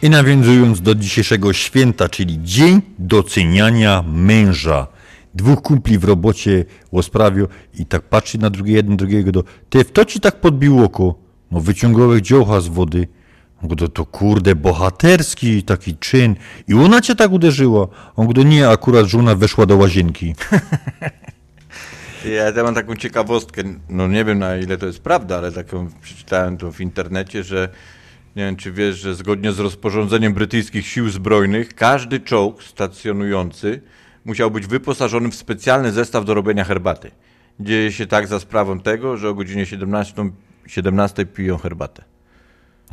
I nawiązując do dzisiejszego święta, czyli Dzień Doceniania Męża. Dwóch kumpli w robocie łosprawią i tak patrzy na drugie, jeden drugiego do... Ty, w to ci tak podbił oko? No wyciągałeś dziołcha z wody. On go, to kurde, bohaterski taki czyn. I ona cię tak uderzyła? On go, nie, akurat żona weszła do łazienki. Ja tam mam taką ciekawostkę, no nie wiem na ile to jest prawda, ale taką przeczytałem to w internecie, że nie wiem czy wiesz, że zgodnie z rozporządzeniem brytyjskich sił zbrojnych każdy czołg stacjonujący musiał być wyposażony w specjalny zestaw do robienia herbaty. Dzieje się tak za sprawą tego, że o godzinie 17, 17 piją herbatę.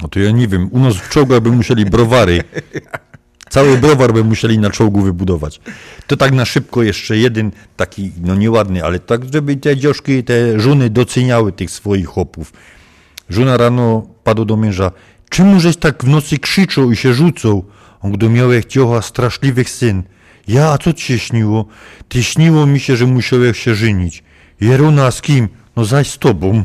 No to ja nie wiem, u nas w czołgach by musieli browary. Cały browar by musieli na czołgu wybudować. To tak na szybko jeszcze jeden taki, no nieładny, ale tak, żeby te dzioszki, te żony doceniały tych swoich chłopów. Żona rano padła do męża, czemu żeś tak w nocy krzyczał i się rzucał? Miałeś ciocha straszliwych syn. Ja, a co ci śniło? Ty śniło mi się, że musiałeś się żenić. Jeruna, z kim? No zaś z tobą.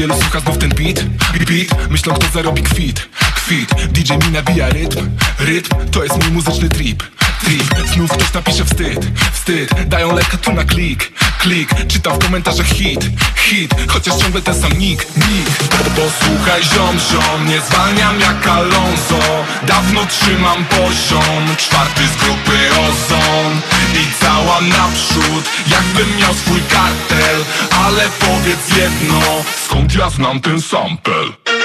Wielu słucha znów ten beat, beat Myślą kto zarobi kwit, kwit DJ mi nabija rytm, rytm To jest mój muzyczny trip, trip Znów ktoś napisze wstyd, wstyd. Dają lekko tu na klik, klik. Czytam w komentarzach hit, hit. Chociaż ciągle ten sam nick, nick. Posłuchaj ziom, ziom Nie zwalniam jak Alonso. Dawno trzymam poziom Czwarty z grupy Ozon. I cała naprzód Jakbym miał swój kartel. Ale powiedz jedno Skąd ja znam ten sample?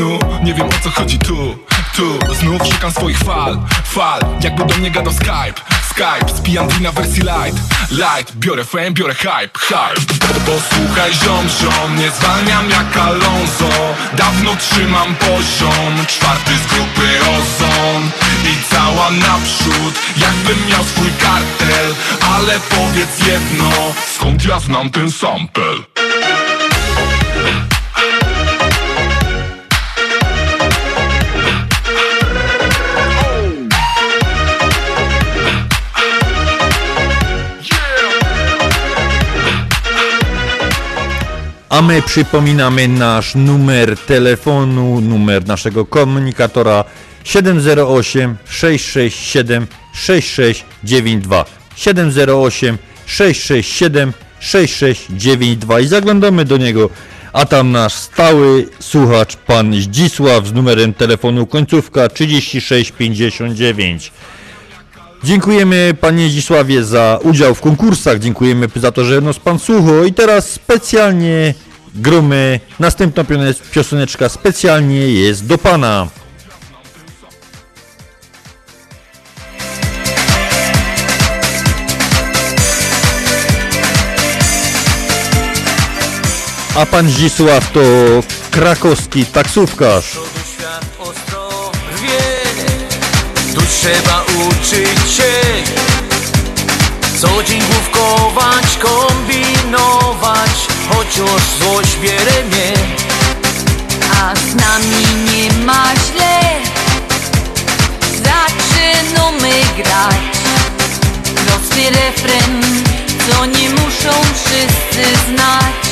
Snu nie wiem o co chodzi tu. Tu, znów szukam swoich fal Fal, jakby do mnie gadał Skype Skype, spijam wina wersji light Light, biorę fame, biorę hype Hype, posłuchaj ziom, ziom Nie zwalniam jak Alonso. Dawno trzymam poziom Czwarty z grupy Ozon. I cała naprzód Jakbym miał swój kartel. Ale powiedz jedno Skąd ja znam ten sample? A my przypominamy nasz numer telefonu, numer naszego komunikatora 708 667 6692 708 667 6692 i zaglądamy do niego, a tam nasz stały słuchacz pan Zdzisław z numerem telefonu końcówka 3659. Dziękujemy panie Zdzisławie za udział w konkursach, dziękujemy za to, że nas pan słuchał i teraz specjalnie gromy, następna pioseneczka specjalnie jest do pana. A pan Zdzisław to krakowski taksówkarz. Trzeba uczyć się. Co dzień główkować, kombinować Chociaż złość bierze mnie. A z nami nie ma źle. Zaczynamy grać. Prosty refren, co nie muszą wszyscy znać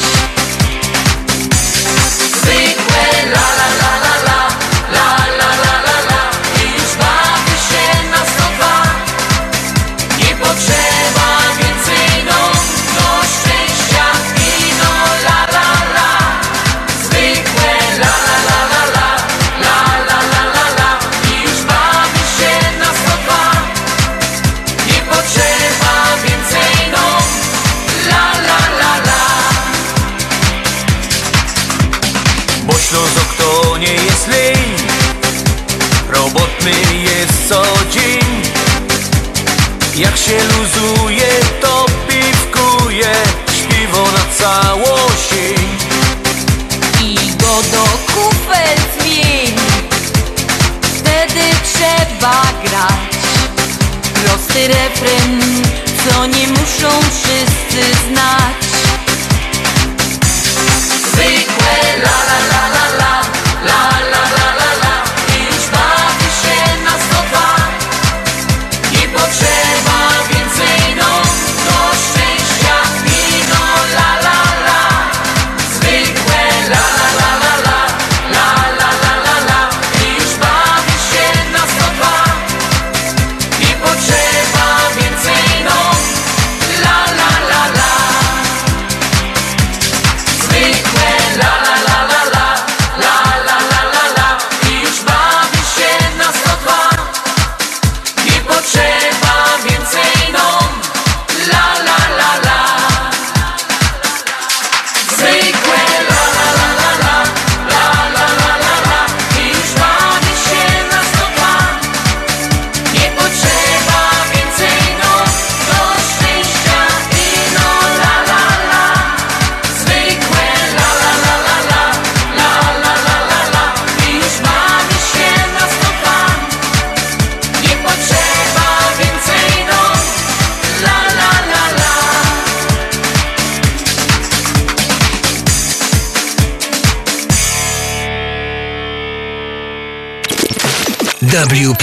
Jak się luzuje, to piwkuje Śpiwo na całą I go do kufel zmień. Wtedy trzeba grać. Prosty refren, co nie muszą wszyscy znać.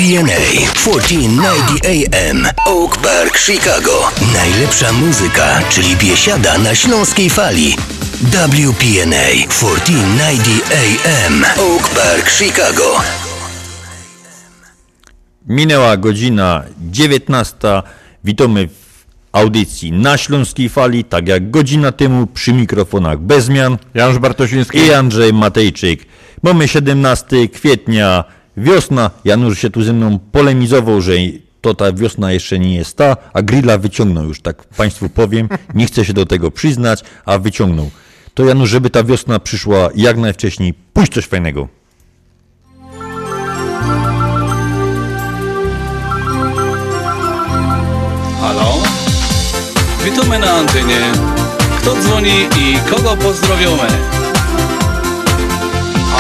WPNA 1490 AM Oak Park, Chicago. Najlepsza muzyka, czyli biesiada na śląskiej fali. WPNA 1490 AM Oak Park, Chicago. Minęła godzina 19. Witamy w audycji na Śląskiej Fali, tak jak godzina temu przy mikrofonach bez zmian. Janusz Bartosiński i Andrzej Matejczyk. Mamy 17 kwietnia, wiosna. Janusz się tu ze mną polemizował, że to ta wiosna jeszcze nie jest ta, a grilla wyciągnął już, tak Państwu powiem. Nie chcę się do tego przyznać, a wyciągnął. To Janusz, żeby ta wiosna przyszła jak najwcześniej, pójść coś fajnego. Halo? Witamy na antenie. Kto dzwoni i kogo pozdrowiamy?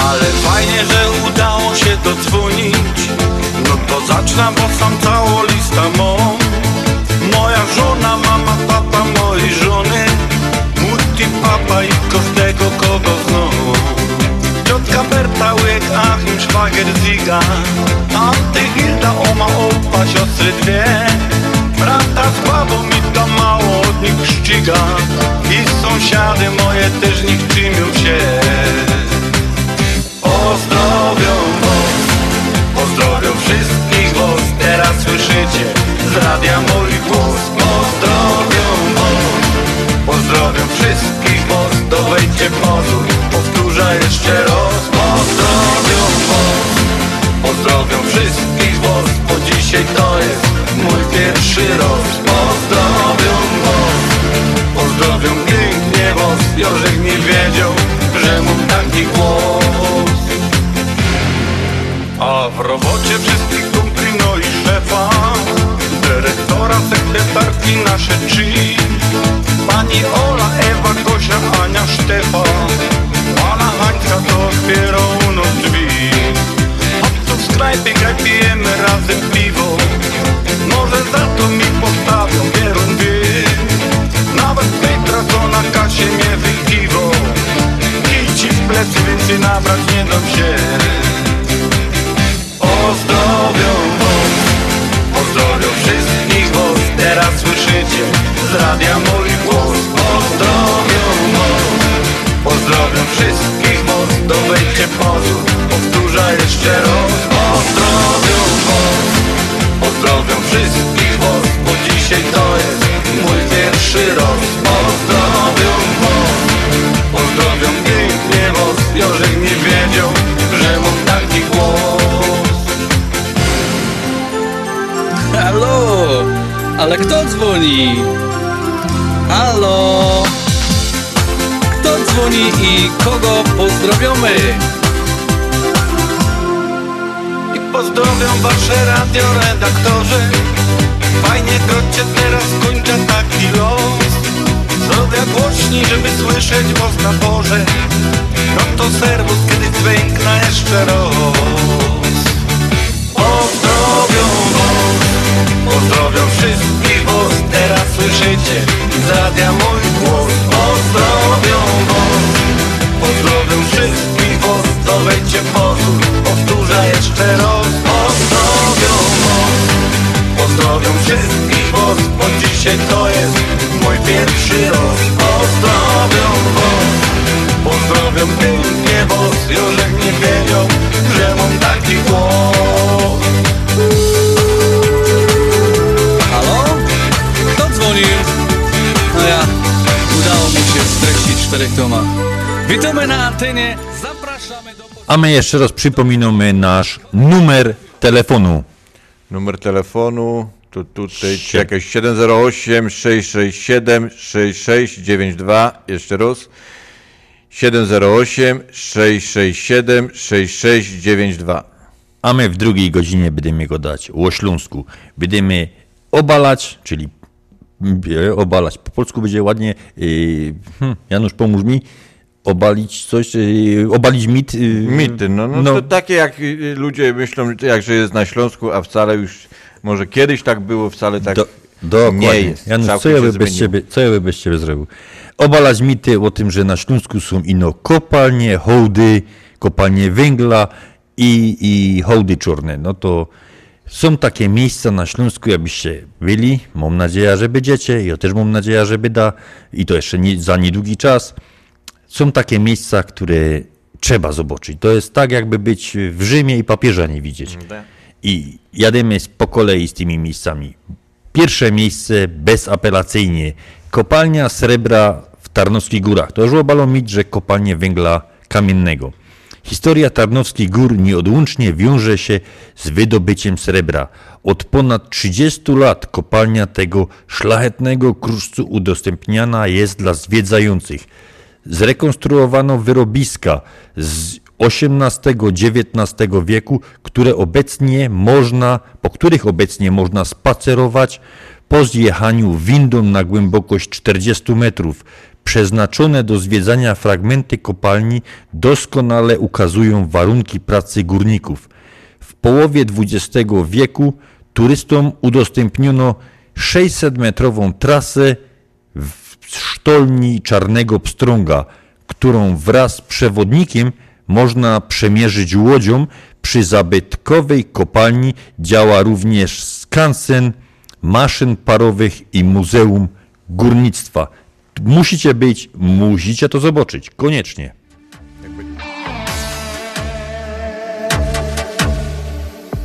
Ale fajnie, że udało się dodzwonić. No to zacznę, bo sam całą listę mam. Moja żona, mama, tata mojej żony. Mutti, papa i każdego kogo znam. Ciotka Berta, łyk, Achim, szwagier, Ziga. Anty, Hilda, oma, opa, siostry dwie. Brata z babą mi tam mało od nich szczyga I sąsiady moje też nich czymią się Pozdrowią was, pozdrowią wszystkich was. Teraz słyszycie z radia mój głos Pozdrowią was, pozdrowią wszystkich was. To wejdźcie pozór, powtórzę jeszcze raz. Pozdrowią was, pozdrowią wszystkich was Bo dzisiaj to jest mój pierwszy raz. Pozdrowią was, pozdrowią pięknie was. Jorzek a w robocie wszystkich kumpli, no i szefa Dyrektora, sekretarki, nasze trzy Pani Ola, Ewa, Gosia, Ania, Sztefan Pana Hańska to otwiera u nas drzwi. Hopców z knajpy, graj, pijemy razem piwo. Może za to mi postawią pierun Nawet Petra, co na kasie mnie wykiwo I ci w plecy więcej nabrać nie dam się radia mój głos Pozdrowią was, pozdrowią wszystkich was To wejdźcie pozór, powtórzę jeszcze raz. Pozdrowią was, pozdrowią wszystkich was Bo dzisiaj to jest mój pierwszy raz Pozdrowią was, pozdrowią pięknie was Jorzek nie wiedział, że mam taki głos. Halo? Ale kto dzwoni? I kogo pozdrowiamy? I pozdrowią wasze radioredaktorzy Fajnie krocie teraz kończę taki los. Zrobię głośniej, żeby słyszeć was na porze No to serwus, kiedy dźwiękna jeszcze raz. Pozdrowią was, pozdrowią wszystkich Teraz słyszycie z radia mój głos Pozdrowią was, pozdrowią wszystkich was To wejdźcie pozór, powtórzę jeszcze raz Pozdrowią was, pozdrowią wszystkich was Bo dzisiaj to jest mój pierwszy raz. Pozdrowią was, pozdrowią pięknie was Jorzek nie wiedział, że mam taki głos czterech tomach. Witamy na antenie, zapraszamy do... A my jeszcze raz przypominamy nasz numer telefonu. Numer telefonu to tutaj czy jakieś 708 667 6692 jeszcze raz 708 667 6692 A my w drugiej godzinie będziemy go dać o Śląsku. Będziemy obalać, czyli obalać, po polsku będzie ładnie, yy, hmm, Janusz pomóż mi, obalić coś, yy, obalić mit. Yy, Mity, no, no, to takie jak y, ludzie myślą, jak że jest na Śląsku, a wcale już, może kiedyś tak było, wcale tak Do, dokładnie. nie jest. Janusz, co ja, by bez ciebie, co ja by bez ciebie zrobił? Obalać mity o tym, że na Śląsku są ino kopalnie, hołdy, kopalnie węgla i, i hołdy czarne. No to są takie miejsca na Śląsku, jakbyście byli. Mam nadzieję, że będziecie. Ja też mam nadzieję, że da. I to jeszcze nie, za niedługi czas. Są takie miejsca, które trzeba zobaczyć. To jest tak, jakby być w Rzymie i papieża nie widzieć. I jademy po kolei z tymi miejscami. Pierwsze miejsce bezapelacyjnie. Kopalnia srebra w Tarnowskich Górach. To już obalą mieć, że kopalnie węgla kamiennego. Historia Tarnowskich Gór nieodłącznie wiąże się z wydobyciem srebra. Od ponad 30 lat kopalnia tego szlachetnego kruszcu udostępniana jest dla zwiedzających. Zrekonstruowano wyrobiska z XVIII-XIX wieku, które obecnie można, po których obecnie można spacerować po zjechaniu windą na głębokość 40 metrów. Przeznaczone do zwiedzania fragmenty kopalni doskonale ukazują warunki pracy górników. W połowie XX wieku turystom udostępniono 600-metrową trasę w sztolni Czarnego Pstrąga, którą wraz z przewodnikiem można przemierzyć łodzią. Przy zabytkowej kopalni działa również skansen maszyn parowych i Muzeum Górnictwa. Musicie być, musicie to zobaczyć, koniecznie.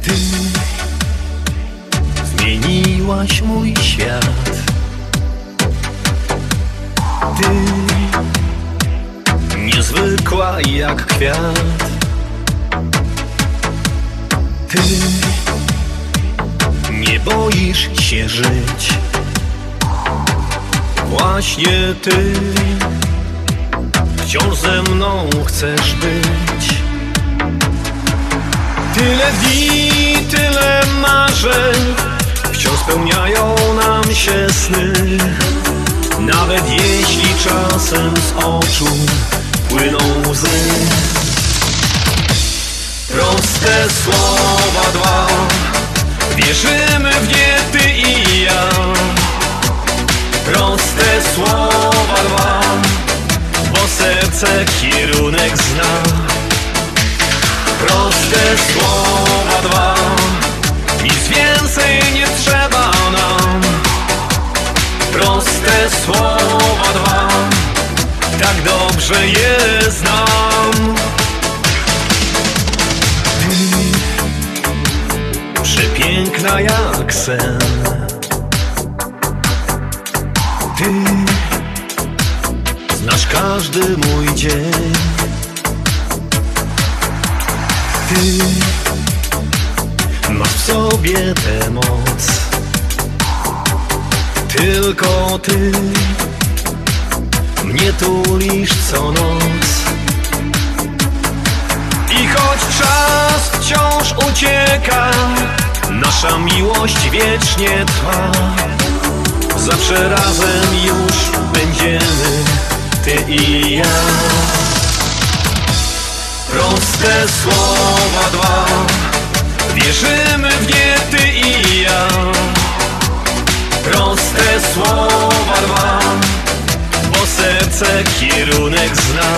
Ty zmieniłaś mój świat. Ty niezwykła jak kwiat. Ty nie boisz się żyć. Właśnie ty wciąż ze mną chcesz być. Tyle dni, tyle marzeń Wciąż spełniają nam się sny. Nawet jeśli czasem z oczu płyną łzy. Proste słowa dwa. Wierzymy w nie ty i ja Proste słowa dwa Bo serce kierunek zna. Proste słowa dwa Nic więcej nie trzeba nam. Proste słowa dwa Tak dobrze je znam. Przepiękna jak sen Ty Znasz każdy mój dzień ty masz w sobie tę moc. Tylko ty mnie tulisz co noc. I choć czas wciąż ucieka, nasza miłość wiecznie trwa. Zawsze razem już będziemy, ty i ja. Proste słowa dwa. Wierzymy w nie ty i ja. Proste słowa dwa. Bo serce kierunek zna.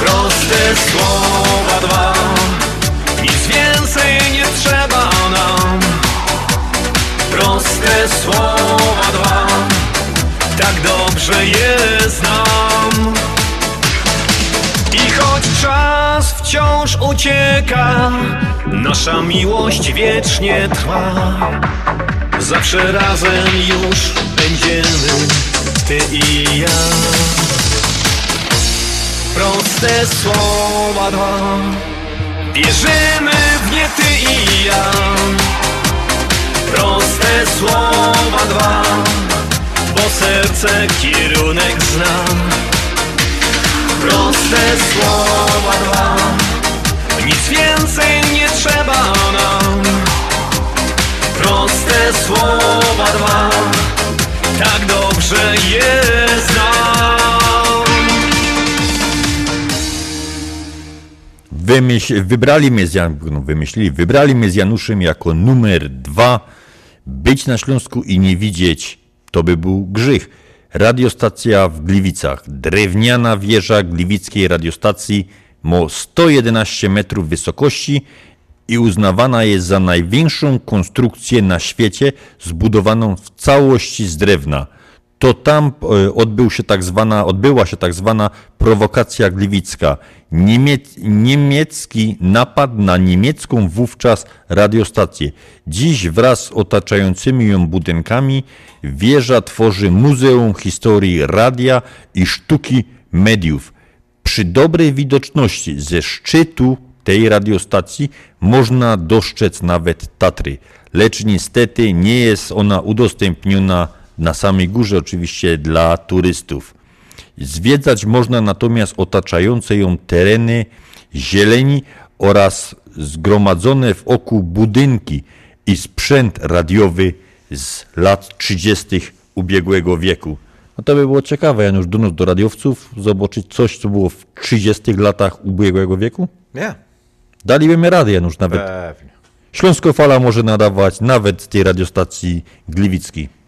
Proste słowa dwa. Nic więcej nie trzeba nam Proste słowa dwa Tak dobrze je znam i choć czas wciąż ucieka, nasza miłość wiecznie trwa. Zawsze razem już będziemy, ty i ja. Proste słowa dwa, wierzymy w nie ty i ja. Proste słowa dwa, bo serce kierunek zna. Proste słowa dwa Nic więcej nie trzeba nam Proste słowa dwa Tak dobrze je znam Wymyśl, wybrali mnie z Jan, no wymyślili, wybrali mnie z Januszem jako numer dwa. Być na Śląsku i nie widzieć, to by był grzech. Radiostacja w Gliwicach. Drewniana wieża gliwickiej radiostacji ma 111 metrów wysokości i uznawana jest za największą konstrukcję na świecie zbudowaną w całości z drewna. To tam e, odbył się tak zwana, odbyła się tak zwana prowokacja gliwicka. Niemiec, niemiecki napad na niemiecką wówczas radiostację. Dziś wraz z otaczającymi ją budynkami wieża tworzy Muzeum Historii Radia i Sztuki Mediów. Przy dobrej widoczności ze szczytu tej radiostacji można dostrzec nawet Tatry, lecz niestety nie jest ona udostępniona na samej górze, oczywiście dla turystów. Zwiedzać można natomiast otaczające ją tereny zieleni oraz zgromadzone w oku budynki i sprzęt radiowy z lat 30. ubiegłego wieku. No to by było ciekawe, Janusz, do nas do radiowców, zobaczyć coś, co było w 30 latach ubiegłego wieku? Nie. Dalibyśmy radę, Janusz, nawet. Pewnie. Śląskofala może nadawać nawet z tej radiostacji gliwickiej.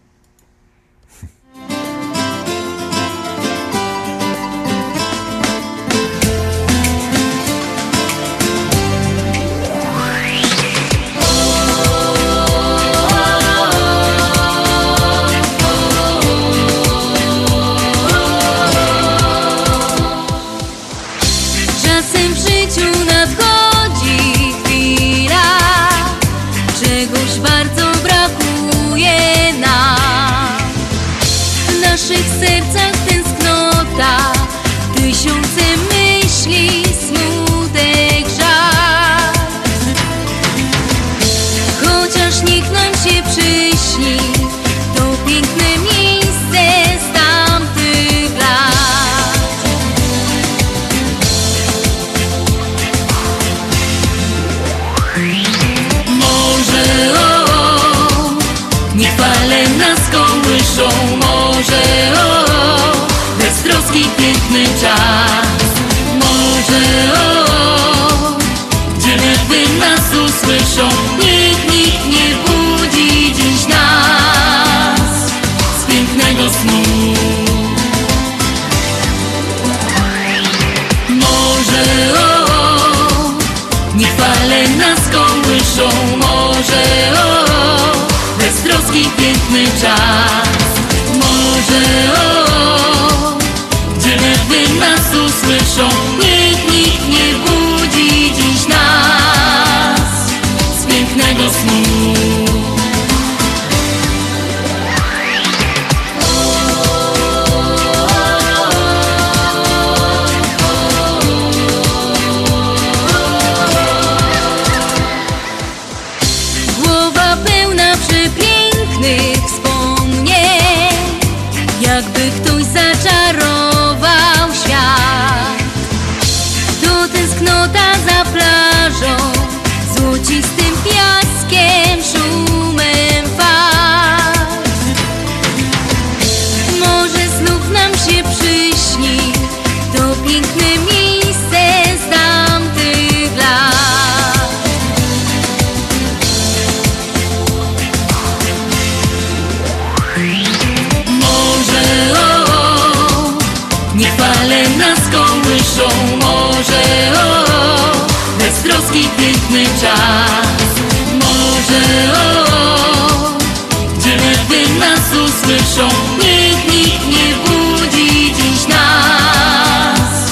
Usłyszą Niech nikt nie budzi dziś nas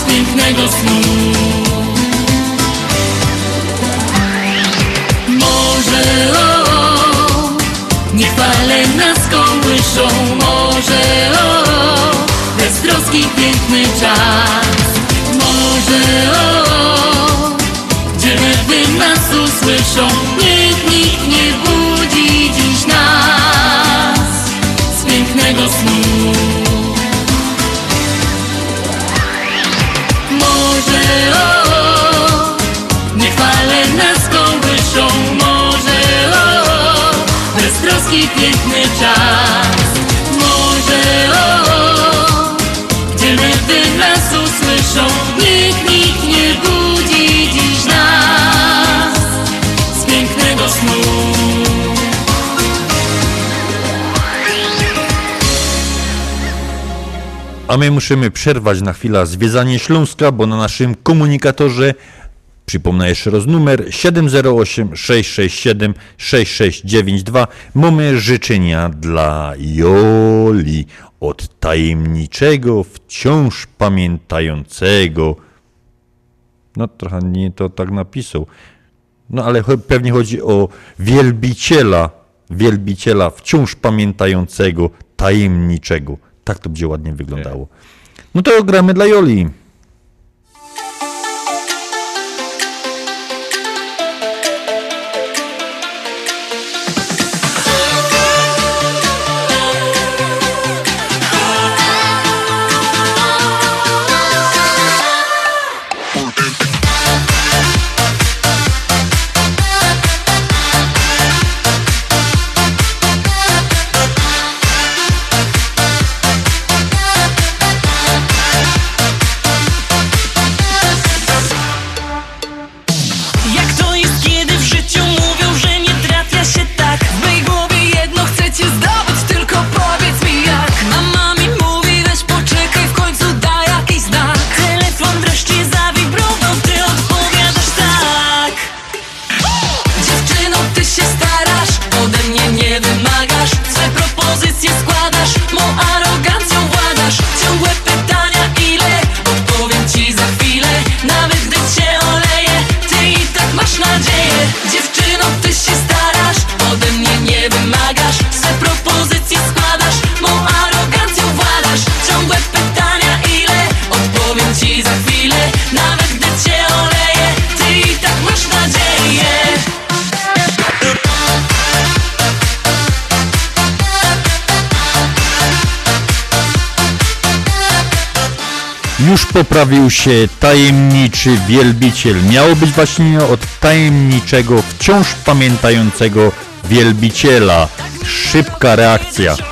Z pięknego snu. Może o, o, niech fale nas kołyszą. Może o, o, beztroski piękny czas. Może o, o, gdzie nas usłyszą. Niech nikt nie A my musimy przerwać na chwilę zwiedzanie Śląska, bo na naszym komunikatorze, przypomnę jeszcze raz numer 708 667 6692, mamy życzenia dla Joli od tajemniczego, wciąż pamiętającego. No trochę nie to tak napisał. No ale pewnie chodzi o wielbiciela, wielbiciela wciąż pamiętającego, tajemniczego. Tak to będzie ładnie wyglądało. No to gramy dla Joli. sprawił się tajemniczy wielbiciel. Miało być właśnie od tajemniczego, wciąż pamiętającego wielbiciela. Szybka reakcja.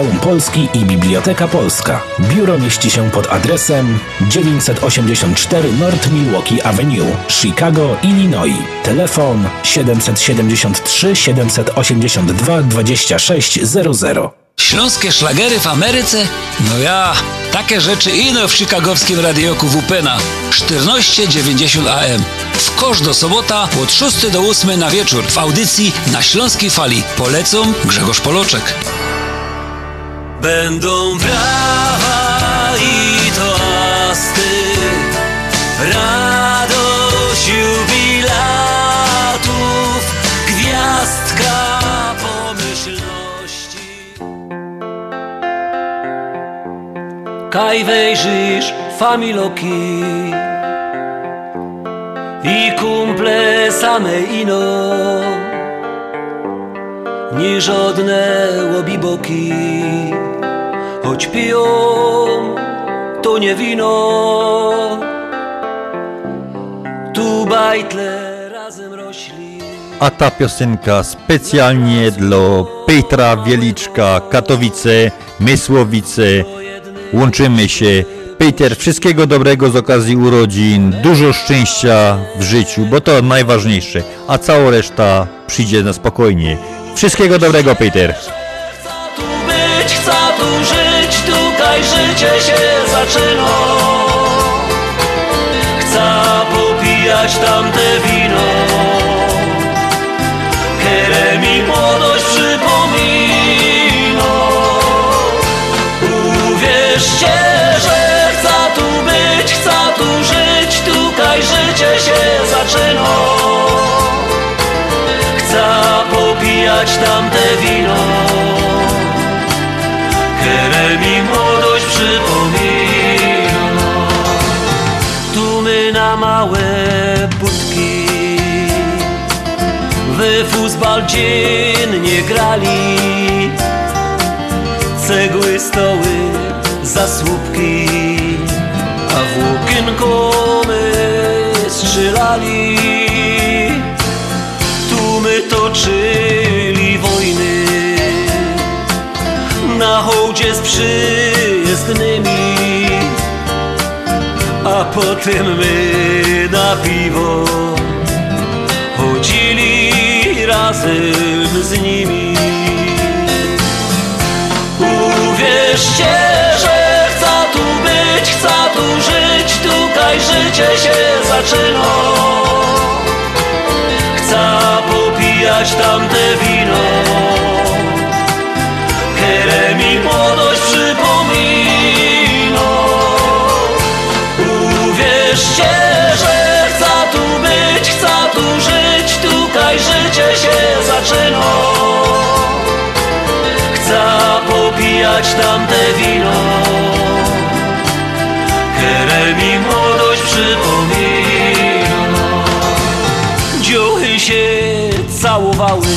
Polski i Biblioteka Polska. Biuro mieści się pod adresem 984 North Milwaukee Avenue, Chicago, Illinois. Telefon 773 782 2600. Śląskie szlagery w Ameryce? No ja, takie rzeczy ino w chicagowskim radioku WP na 1490 AM. W kosz do sobota od 6 do 8 na wieczór w audycji na Śląskiej Fali. Polecą Grzegorz Poloczek. Będą brawa i toasty, radość jubilatów, gwiazdka pomyślności. Kaj wejrzysz familoki i kumple same ino, ni żadne łobiboki, choć piją to nie wino. Tu bajtle razem rośli. A ta piosenka specjalnie dla Petra Wieliczka, Katowice, Mysłowice. Łączymy się. Peter, wszystkiego dobrego z okazji urodzin, dużo szczęścia w życiu, bo to najważniejsze, a cała reszta przyjdzie na spokojnie. Wszystkiego dobrego, Peter. Tu być, chcę tu żyć, tutaj życie się zaczyna. Popijać tamte wino, które mi młodość przypomina. Tu my na małe budki w futbal dziennie grali. Cegły, stoły, zasłupki, a w łukienko my strzelali. Tu my toczyli hołdzie z przyjezdnymi, a potem my na piwo chodzili razem z nimi. Uwierzcie, że chcę tu być, chcę tu żyć, tutaj życie się zaczyna. Chcę popijać tamte wino, popijać tamte wino, które mi młodość przypomina. Dziuchy się całowały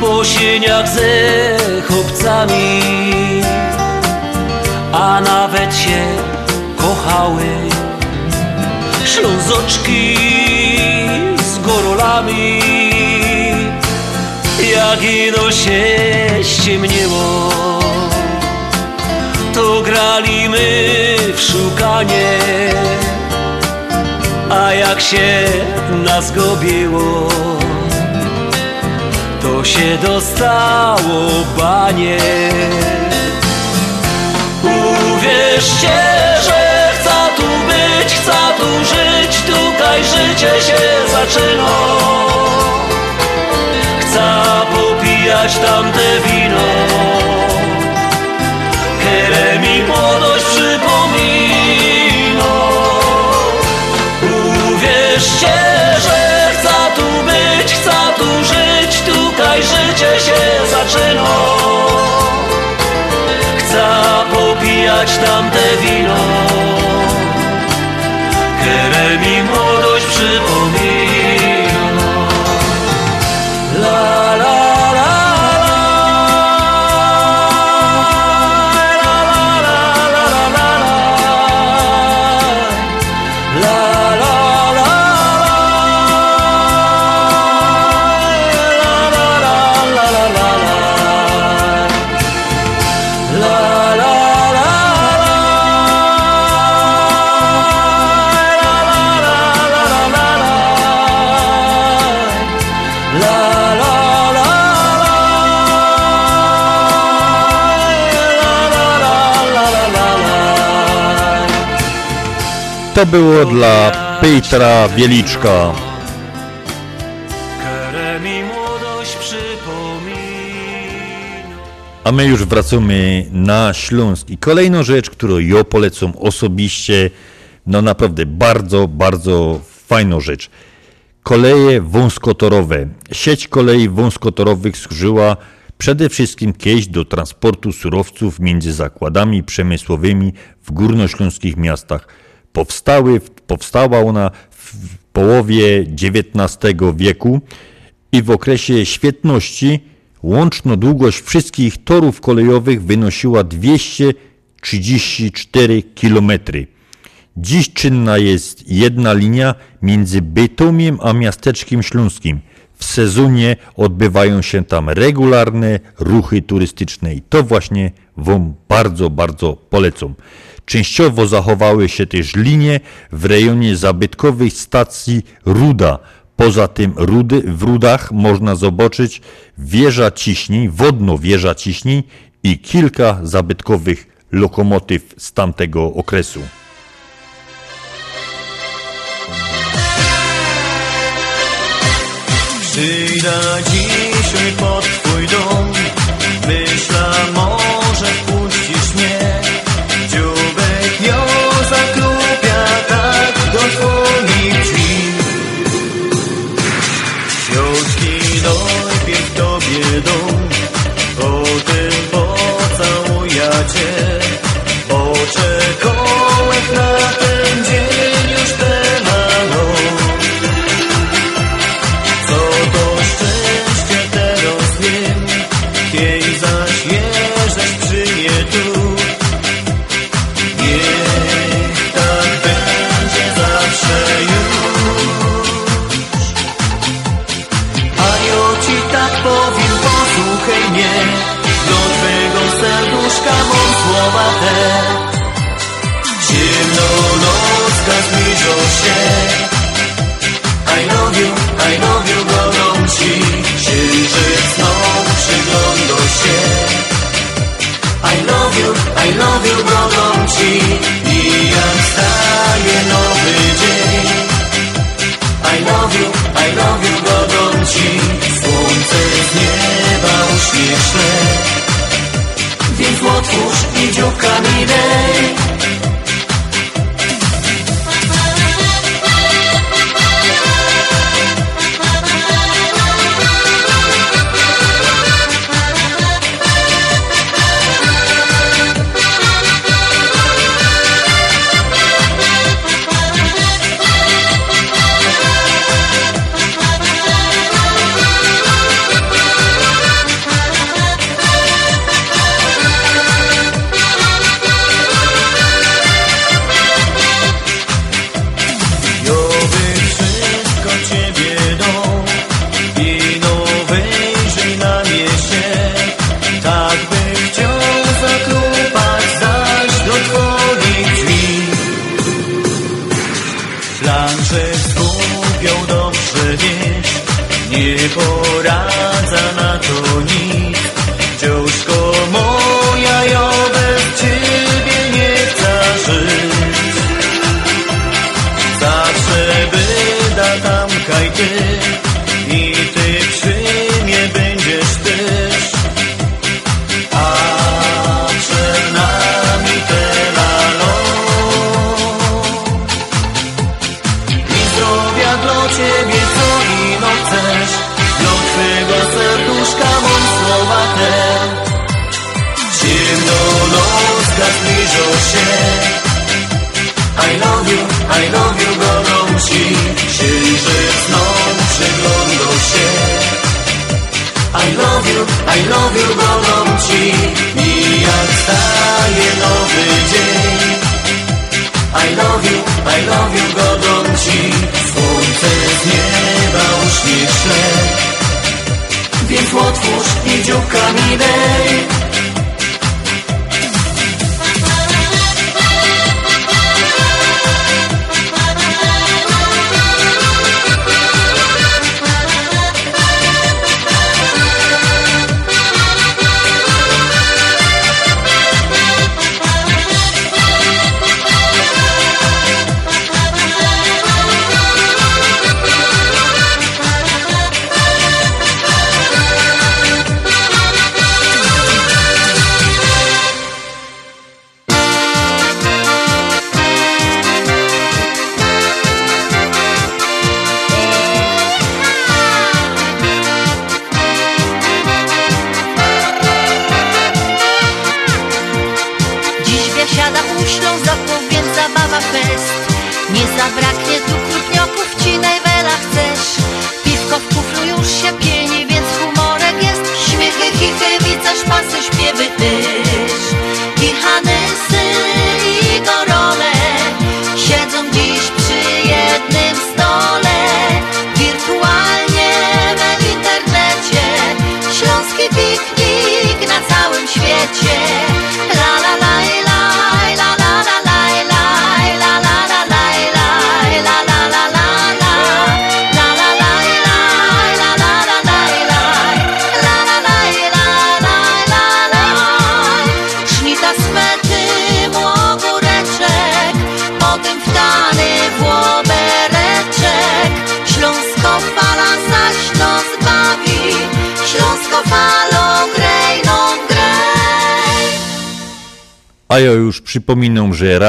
po sieniach ze chłopcami, a nawet się kochały ślązoczki z gorolami. Jak ino się ściemniło, to grali my w szukanie, a jak się nas gobiło, to się dostało banie. Uwierzcie, że chcę tu być, chcę tu żyć, tutaj życie się zaczyna. Chcę popijać tamte wino. Które mi młodość przypomino. Uwierzcie, że chcę tu być, chcę tu żyć Tutaj życie się zaczyna. Chcę popijać tamte wino. Które mi młodość przypomino. To było dla Petra Wieliczka. A my już wracamy na Śląsk. I kolejną rzecz, którą ja polecam osobiście, no naprawdę bardzo, bardzo fajną rzecz. Koleje wąskotorowe. Sieć kolei wąskotorowych służyła przede wszystkim kiedyś do transportu surowców między zakładami przemysłowymi w górnośląskich miastach. Powstały, powstała ona w połowie XIX wieku i w okresie świetności łączna długość wszystkich torów kolejowych wynosiła 234 km. Dziś czynna jest jedna linia między Bytomiem a miasteczkiem śląskim. W sezonie odbywają się tam regularne ruchy turystyczne i to właśnie Wam bardzo, bardzo polecam. Częściowo zachowały się też linie w rejonie zabytkowej stacji Ruda. Poza tym rudy, w Rudach można zobaczyć wieża ciśnień, wodno wieża ciśnień i kilka zabytkowych lokomotyw z tamtego okresu. Przyjdę dzisiaj pod twój dom Myślę, może wpuścisz uśmieszne Więc otwórz i dzióbkami dej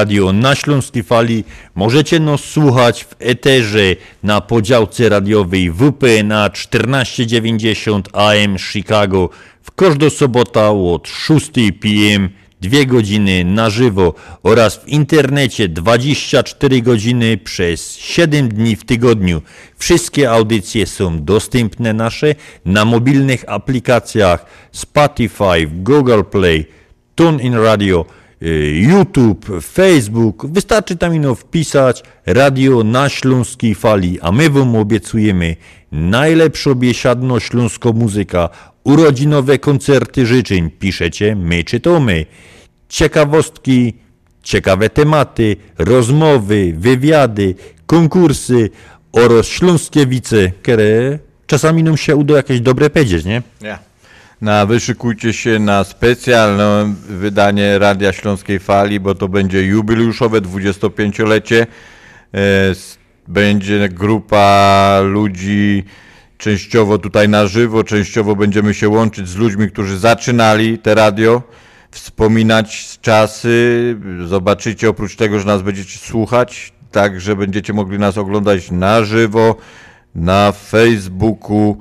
radio na Śląskiej Fali możecie nas słuchać w eterze na podziałce radiowej WPNA 1490 AM Chicago w każdą sobotę od 6 p.m. dwie godziny na żywo oraz w internecie 24 godziny przez 7 dni w tygodniu. Wszystkie audycje są dostępne nasze na mobilnych aplikacjach Spotify, Google Play, TuneIn Radio, YouTube, Facebook. Wystarczy tam ino wpisać radio na śląskiej fali, a my wam obiecujemy najlepszą biesiadno śląską muzyka, urodzinowe koncerty życzeń. Piszecie, my czytamy. Ciekawostki, ciekawe tematy, rozmowy, wywiady, konkursy oraz śląskie wice, które czasami nam się uda jakieś dobre powiedzieć, nie? Ja. Na, wyszykujcie się na specjalne wydanie Radia Śląskiej Fali, bo to będzie jubileuszowe 25-lecie. E, Będzie grupa ludzi częściowo tutaj na żywo, częściowo będziemy się łączyć z ludźmi, którzy zaczynali te radio, wspominać czasy, zobaczycie oprócz tego, że nas będziecie słuchać, także będziecie mogli nas oglądać na żywo, na Facebooku,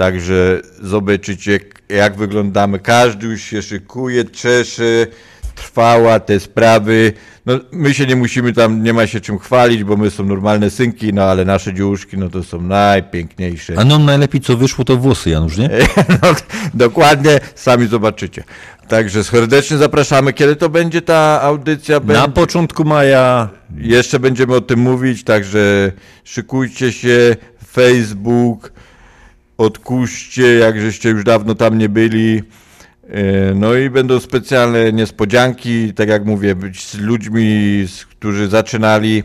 Także zobaczycie, jak wyglądamy. Każdy już się szykuje, czesze, trwała te sprawy. No, my się nie musimy tam, nie ma się czym chwalić, bo my są normalne synki, no ale nasze dziuszki, no to są najpiękniejsze. A no najlepiej co wyszło to włosy, Janusz, nie? no, dokładnie, sami zobaczycie. Także serdecznie zapraszamy. Kiedy to będzie ta audycja? Na początku maja. Jeszcze będziemy o tym mówić, także szykujcie się. Facebook, odkuście, jak żeście już dawno tam nie byli. E, No i będą specjalne niespodzianki, tak jak mówię, być z ludźmi, którzy zaczynali.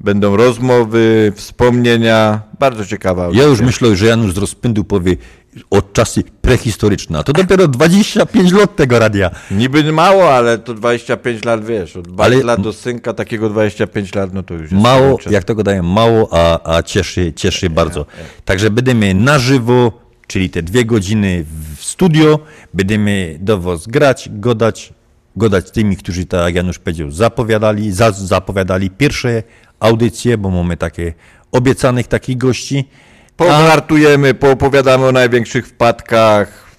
Będą rozmowy, wspomnienia. Bardzo ciekawa Ja już myślę, że Janusz z rozpędu powie od czasy prehistoryczne, a to dopiero 25 lat tego radia. Niby mało, ale to 25 lat, wiesz, od lat do synka takiego 25 lat, no to już jest Mało, jak to gadają, mało, a, a cieszy, cieszy bardzo. Także będziemy na żywo, czyli te dwie godziny w studio, będziemy do was grać, godać, godać z tymi, którzy, tak jak Janusz powiedział, zapowiadali, za, zapowiadali pierwsze audycje, bo mamy takie obiecanych takich gości. Powartujemy, poopowiadamy o największych wpadkach.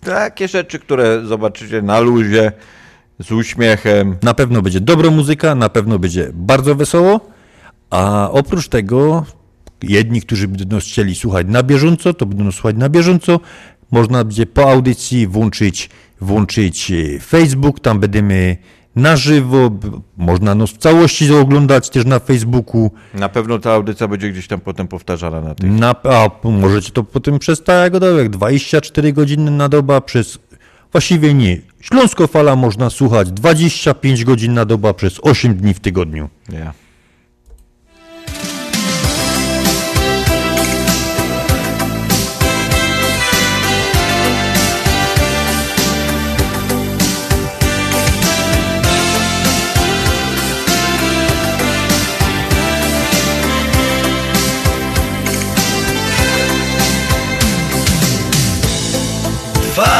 Takie rzeczy, które zobaczycie na luzie, z uśmiechem. Na pewno będzie dobra muzyka, na pewno będzie bardzo wesoło, A oprócz tego, jedni, którzy będą chcieli słuchać na bieżąco, to będą słuchać na bieżąco. Można będzie po audycji włączyć, włączyć Facebook, tam będziemy na żywo, można nas w całości oglądać też na Facebooku. Na pewno ta audycja będzie gdzieś tam potem powtarzana na tych. Na, a możecie to potem przez całego dołek, 24 godziny na doba przez, właściwie nie, Śląskofala można słuchać 25 godzin na doba przez 8 dni w tygodniu. Ja.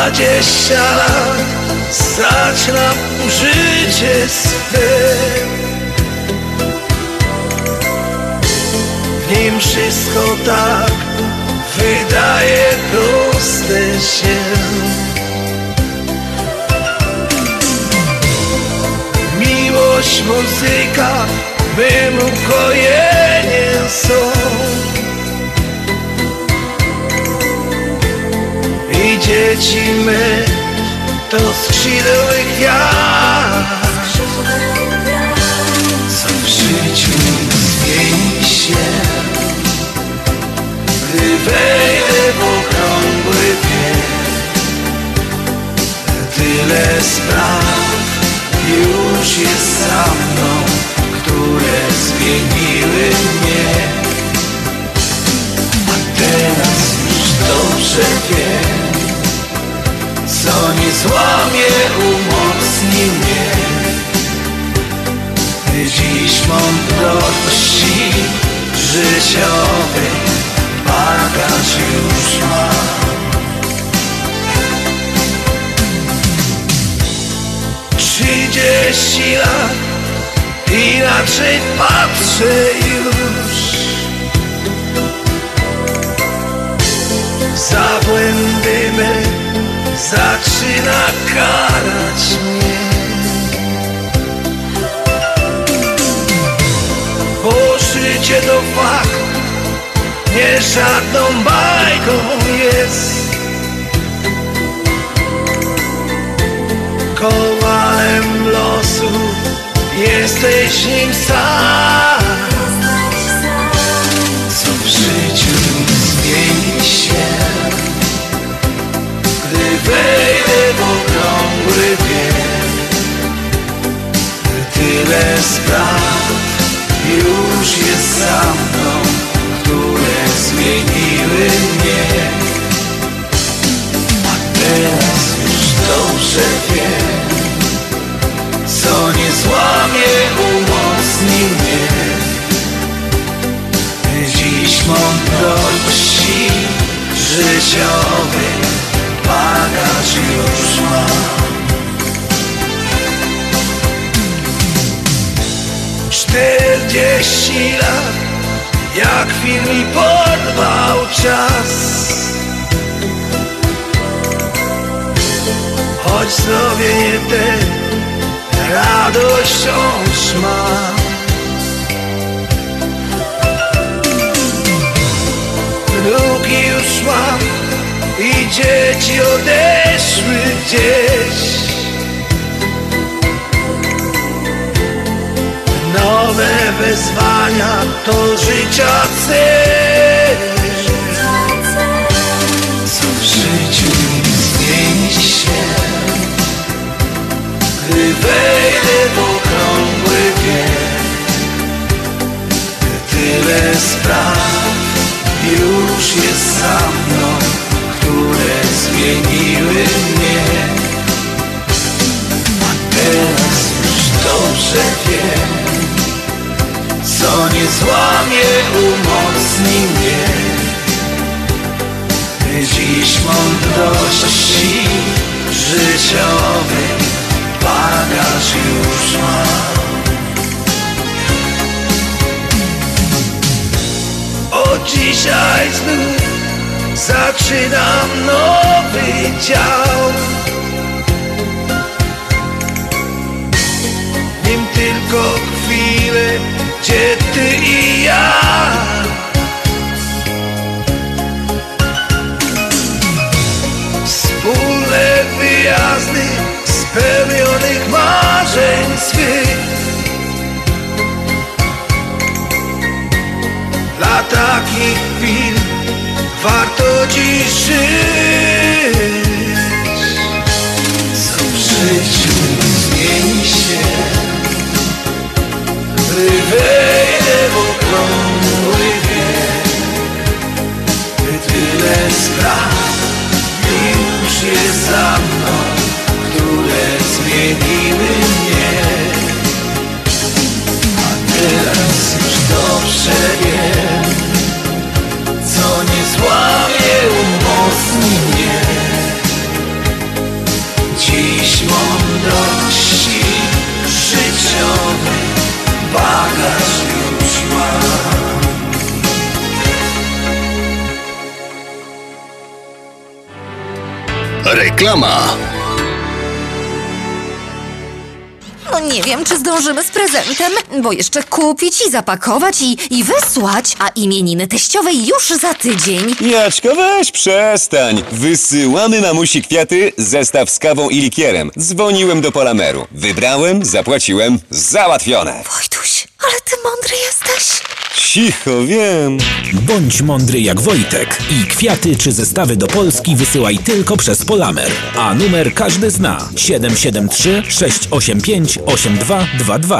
Dwadzieścia lat zaczynam życie swe. W nim wszystko tak wydaje proste się. Miłość, muzyka, mym są I dzieci my to skrzydły gwiazd. Co w życiu zmieni się Gdy wejdę w okrągły wiek. Tyle spraw już jest za mną Które zmieniły mnie. A teraz dobrze wiem co nie złamie, umocni mnie. Dziś mądrości życiowej bagaż już mam. Trzydzieści lat inaczej patrzę już błędy me zaczyna karać mnie. Bo życie to fakt, nie żadną bajką jest. Kowalem losu jesteś nim sam wejdę w okrągły wiek Tyle spraw już jest za mną Które zmieniły mnie. A teraz już dobrze wiem Co nie złamie, umocni mnie. Dziś mądrości życiowej bagaż już mam Czterdzieści lat jak film mi porwał czas. Choć zrobienie te radość wciąż mam Drugi już mam i dzieci odeszły gdzieś. Nowe wezwania to życia cel Co w życiu zmieni się? Gdy wejdę w okrągły wiek Tyle spraw już jest za mną które zmieniły mnie. A teraz już dobrze wiem Co nie złamie, umocni mnie. Dziś mądrości życiowej bagaż już mam. Dzisiaj znów zaczynam nowy dział. Nim tylko chwilę gdzie ty i ja. Wspólne wyjazdy spełnionych marzeń swych dziś Reklama. No nie wiem, czy zdążymy z prezentem, bo jeszcze kupić i zapakować i, i wysłać, a imieniny teściowej już za tydzień. Jaczko, weź przestań. Wysyłamy mamusi kwiaty, zestaw z kawą i likierem. Dzwoniłem do Polameru. Wybrałem, zapłaciłem, załatwione. Wojtuś, ale ty mądry jesteś. Cicho, wiem. Bądź mądry jak Wojtek i kwiaty czy zestawy do Polski wysyłaj tylko przez Polamer. A numer każdy zna 773 685 8222.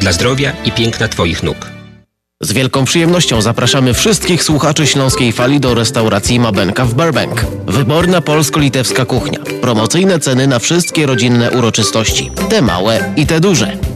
dla zdrowia i piękna Twoich nóg. Z wielką przyjemnością zapraszamy wszystkich słuchaczy Śląskiej Fali do restauracji Mabenka w Burbank. Wyborna polsko-litewska kuchnia. Promocyjne ceny na wszystkie rodzinne uroczystości. Te małe i te duże.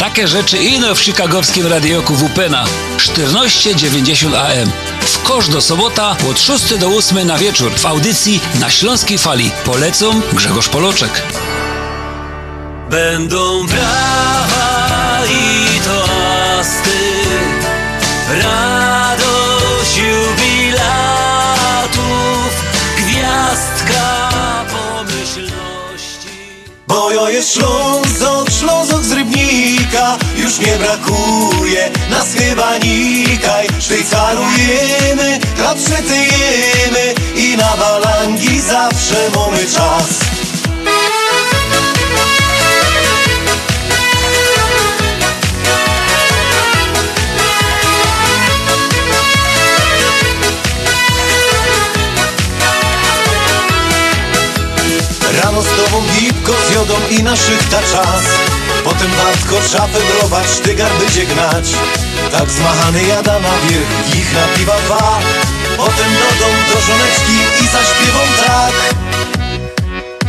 takie rzeczy ino w chicagowskim radioku WPNA 1490 AM. W kosz do sobota od 6 do 8 na wieczór w audycji na Śląskiej Fali. Polecą Grzegorz Poloczek. Będą brawa i toasty, radość jubilatów, gwiazdka pomyślności. Bo ja jest Ślązok, Ślązok Już nie brakuje. Nas chyba nikaj. Szwajcarujemy, chleb przytyjemy I na balangi zawsze mamy czas. Rano z tobą gipko z jodą i na szychta czas Potem Bartko szafę brować, tygar będzie gnać. Tak zmachany jada na wierzch, ich na piwa dwa. Potem dom do żoneczki i zaśpiewą tak.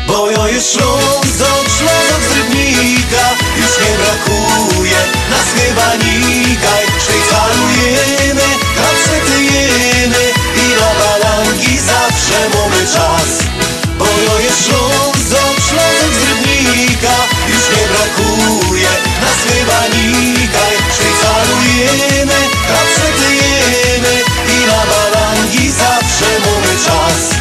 Bo ja jest Ślązok, Ślązok z Rybnika Już nie brakuje nas chyba nikaj Szwajcarujemy, krapsy tyjemy. I na balangi zawsze mamy czas. Bo ja jest Ślązok, Ślązok z Rybnika brakuje Nas chyba nikaj. Szwajcarujemy, zawsze klejemy I na balangi zawsze mamy czas.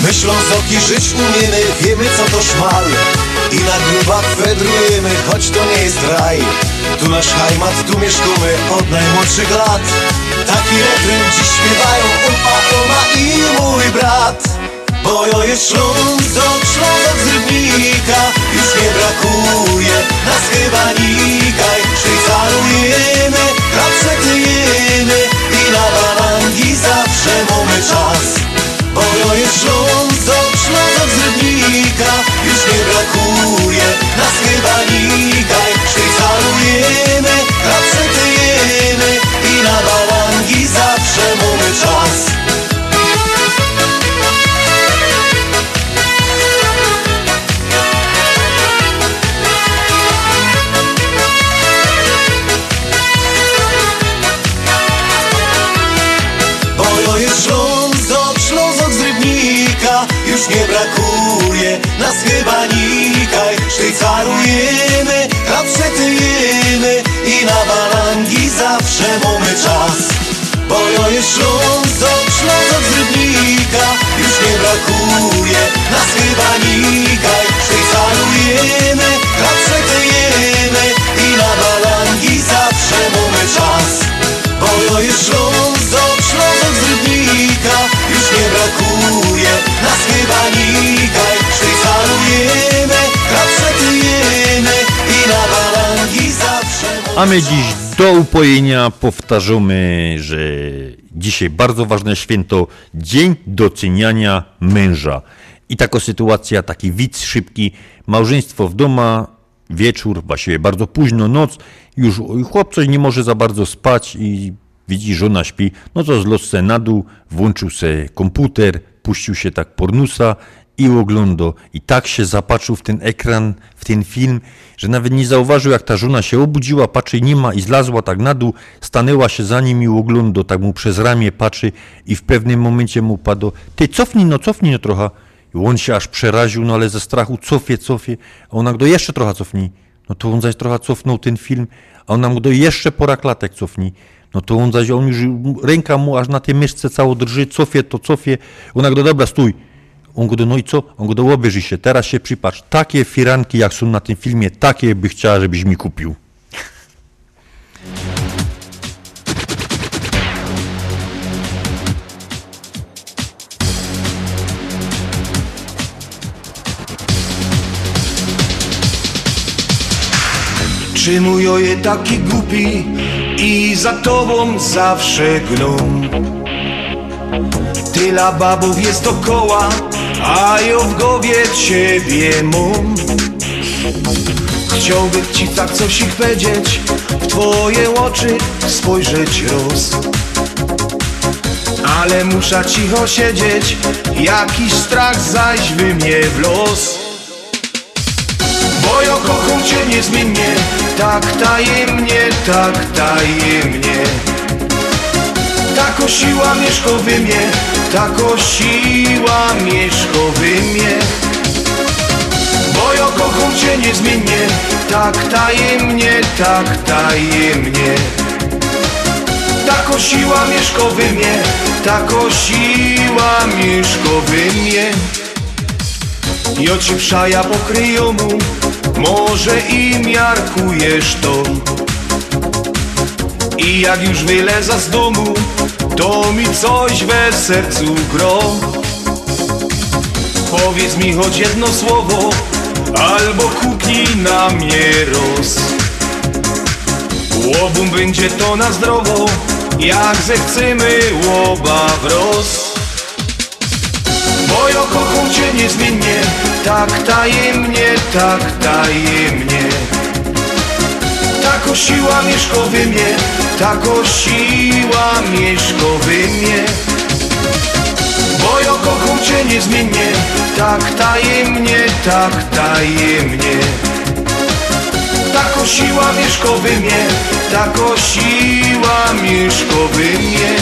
My Ślązoki żyć umiemy, wiemy co to szmal. I na grubach wędrujemy, choć to nie jest raj. Tu nasz hajmat, tu mieszkamy od najmłodszych lat. Taki refren dziś śpiewają Upa, Oma i mój brat. Bo jo jest Ślązok, Ślązok z Rybnika. Już nie brakuje nas chyba nikaj Ślązok, Ślązok z Rybnika Już nie brakuje nas chyba nikaj Szwajcarujemy, rapszetyjemy I na balangi zawsze mamy czas. Bo jo jest Ślązok, Ślązok z Rybnika Już nie brakuje nas chyba nikaj Szwajcarujemy, rapszetyjemy I na balangi zawsze A my dziś do upojenia powtarzamy, że dzisiaj bardzo ważne święto Dzień doceniania męża. I taka sytuacja, taki widz szybki, małżeństwo w domu, wieczór, właściwie bardzo późno, noc, już chłop coś nie może za bardzo spać i widzi, żona śpi, no to zlot se na dół, włączył se komputer, puścił się tak pornusa i oglądał. I tak się zapatrzył w ten ekran, w ten film, że nawet nie zauważył, jak ta żona się obudziła, patrzy, nie ma i zlazła tak na dół, stanęła się za nim i ogląda, tak mu przez ramię patrzy i w pewnym momencie mu padło, ty cofnij no, cofnij no trochę. I on się aż przeraził, no ale ze strachu cofie, cofie, a ona go jeszcze trochę cofnij. No to on zaś trochę cofnął ten film, a ona mu do jeszcze pora klatek cofnij. No to on zaś, on już, ręka mu aż na tej myszce cało drży, cofie to, cofie. Ona go, dobra, stój. On go no i co? On go obejrzyj się, teraz się przypatrz. Takie firanki, jak są na tym filmie, takie by chciała, żebyś mi kupił. Czy mój oje taki głupi i za tobą zawsze gną? Tyle babów jest dokoła, a ja w głowie ciebie. Chciałbym ci tak coś ich powiedzieć, w twoje oczy spojrzeć roz. Ale muszę cicho siedzieć, jakiś strach zaś wy mnie w los. Bo ja kocham cię niezmiennie Tak tajemnie, tak tajemnie Tako siła mieszka we mnie Tako siła mieszka niezmiennie Tak tajemnie, tak tajemnie. Tako siła mieszka we mnie Tako siła mieszka we mnie. I oci przaja pokryją mu Może i miarkujesz to. I jak już wyleza z domu To mi coś we sercu gro. Powiedz mi choć jedno słowo Albo kupnij na mnie roz Łobum będzie to na zdrowo Jak zechcemy łoba wroz bo ja kocham cię niezmiennie Tak tajemnie, tak tajemnie. Tako siła mieszka we mnie Tako siła mieszka we mnie. Bo ja kocham cię niezmiennie Tak tajemnie, tak tajemnie. Tako siła mieszka we mnie Tako siła mieszka we mnie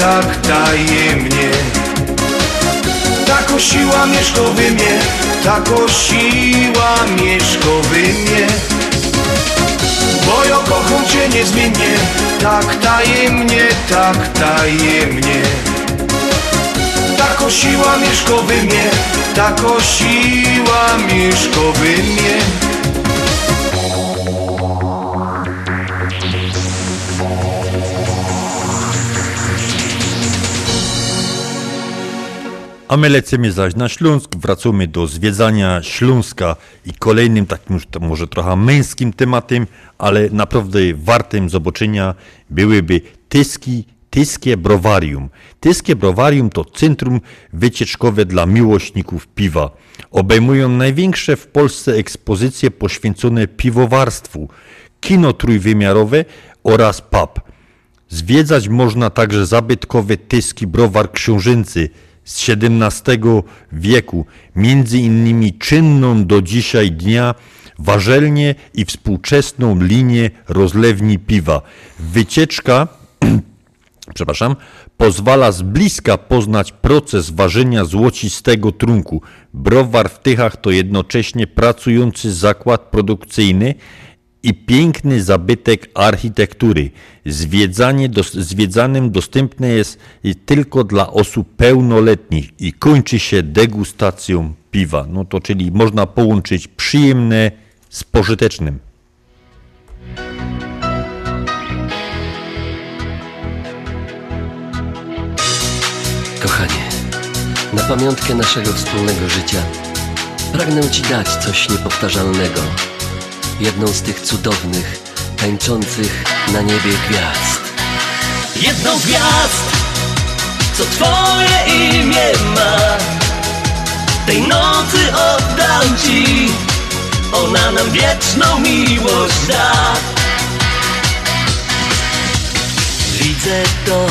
tak tajemnie. Tak osiła mieszkowy mnie, tak osiła mieszkowy mnie. Bo ja kocham cię niezmiennie, tak tajemnie, tak tajemnie. Tak osiła mieszkowy mnie, tak osiła mieszkowy mnie. A my lecimy zaś na Śląsk, wracamy do zwiedzania Śląska i kolejnym takim już może trochę męskim tematem, ale naprawdę wartym zobaczenia byłyby Tyski, Tyskie Browarium. Tyskie Browarium to centrum wycieczkowe dla miłośników piwa. Obejmują największe w Polsce ekspozycje poświęcone piwowarstwu, kino trójwymiarowe oraz pub. Zwiedzać można także zabytkowe Tyski Browar Książęcy z XVII wieku, między innymi czynną do dzisiaj dnia warzelnię i współczesną linię rozlewni piwa. Wycieczka przepraszam, pozwala z bliska poznać proces ważenia złocistego trunku. Browar w Tychach to jednocześnie pracujący zakład produkcyjny i piękny zabytek architektury. Zwiedzanie dos, zwiedzanym dostępne jest tylko dla osób pełnoletnich i kończy się degustacją piwa. No to czyli można połączyć przyjemne z pożytecznym. Kochanie, na pamiątkę naszego wspólnego życia pragnę Ci dać coś niepowtarzalnego. Jedną z tych cudownych, tańczących na niebie gwiazd. Jedną gwiazd, co twoje imię ma Tej nocy oddam ci Ona nam wieczną miłość da Widzę to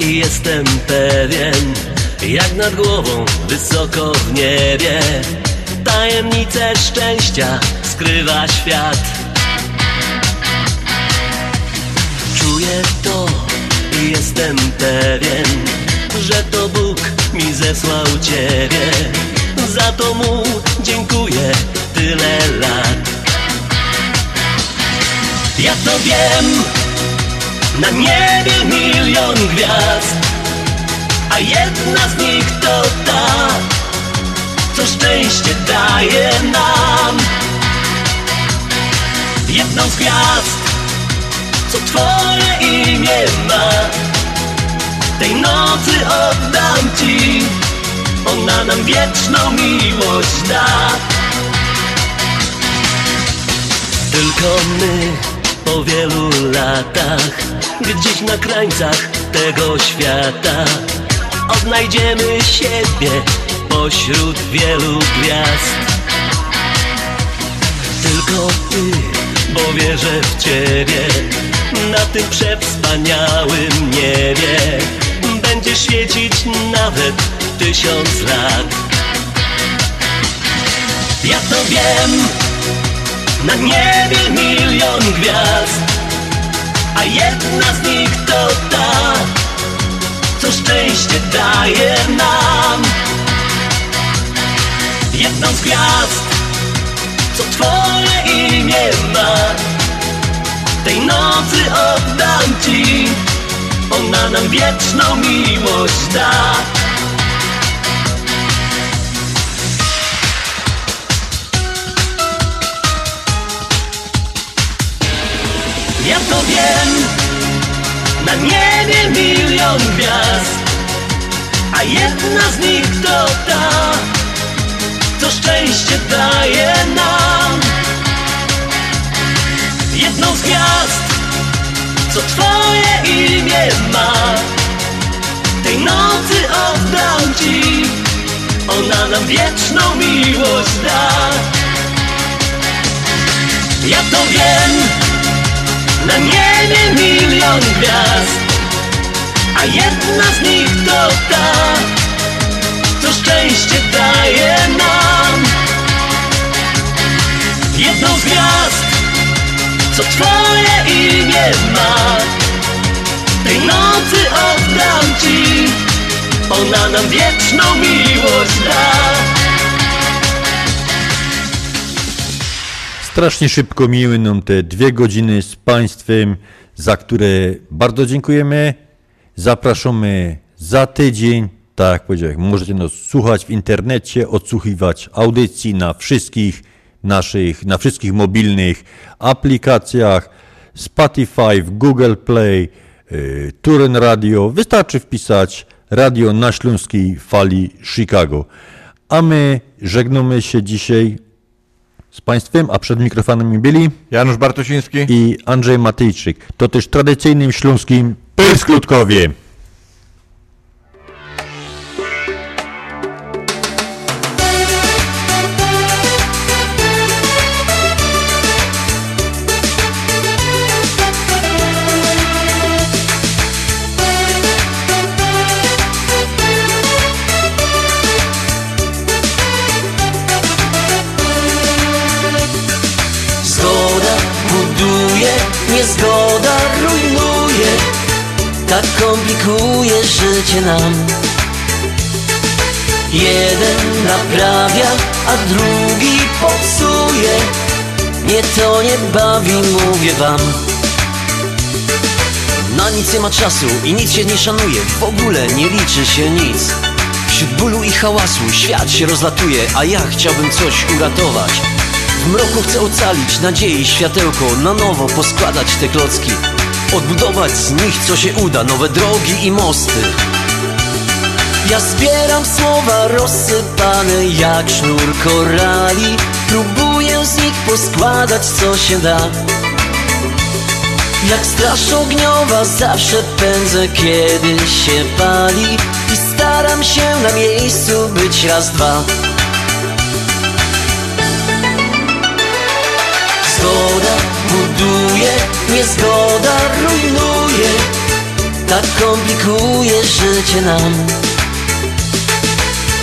i jestem pewien, jak nad głową, wysoko w niebie. Tajemnice szczęścia skrywa świat. Czuję to i jestem pewien, że to Bóg mi zesłał Ciebie. Za to Mu dziękuję tyle lat. Ja to wiem Na niebie milion gwiazd A jedna z nich to ta Co szczęście daje nam Jedną z gwiazd. Co twoje imię ma? Tej nocy oddam ci. Ona nam wieczną miłość da. Tylko my po wielu latach, gdzieś na krańcach tego świata, odnajdziemy siebie pośród wielu gwiazd. Tylko ty, bo wierzę w ciebie, na tym przewspaniałym niebie będzie świecić nawet tysiąc lat. Ja to wiem Na niebie milion gwiazd A jedna z nich to ta Co szczęście daje nam Jedną z gwiazd Co twoje imię ma Tej nocy oddam ci Ona nam wieczną miłość da. Ja to wiem Na niebie milion gwiazd A jedna z nich to ta Co szczęście daje nam Jedną z gwiazd Co twoje imię ma. Tej nocy oddam ci Ona nam wieczną miłość da. Ja to wiem na niebie milion gwiazd A jedna z nich to ta Co szczęście daje nam. Jedną z gwiazd Co twoje imię ma Tej nocy ona nam wieczną miłość da. Strasznie szybko miną te dwie godziny z Państwem, za które bardzo dziękujemy. Zapraszamy za tydzień. Tak jak powiedziałem, możecie nas słuchać w internecie, odsłuchiwać audycji na wszystkich naszych, na wszystkich mobilnych aplikacjach Spotify, Google Play, yy, Turen Radio. Wystarczy wpisać radio na śląskiej fali Chicago. A my żegnamy się dzisiaj z Państwem, a przed mikrofonami byli Janusz Bartosiński i Andrzej Matyjczyk. To też tradycyjnym śląskim Pysklutkowie. A drugi popsuje. Mnie to nie bawi, mówię wam. Na nic nie ma czasu i nic się nie szanuje. W ogóle nie liczy się nic. Wśród bólu i hałasu świat się rozlatuje A ja chciałbym coś uratować. W mroku chcę ocalić nadziei światełko Na nowo poskładać te klocki. Odbudować z nich co się uda Nowe drogi i mosty Ja zbieram słowa rozsypane jak sznur korali. Próbuję z nich poskładać co się da. Jak straż ogniowa zawsze pędzę kiedy się pali. I staram się na miejscu być raz, dwa. Zgoda buduje, niezgoda rujnuje. Tak komplikuje życie nam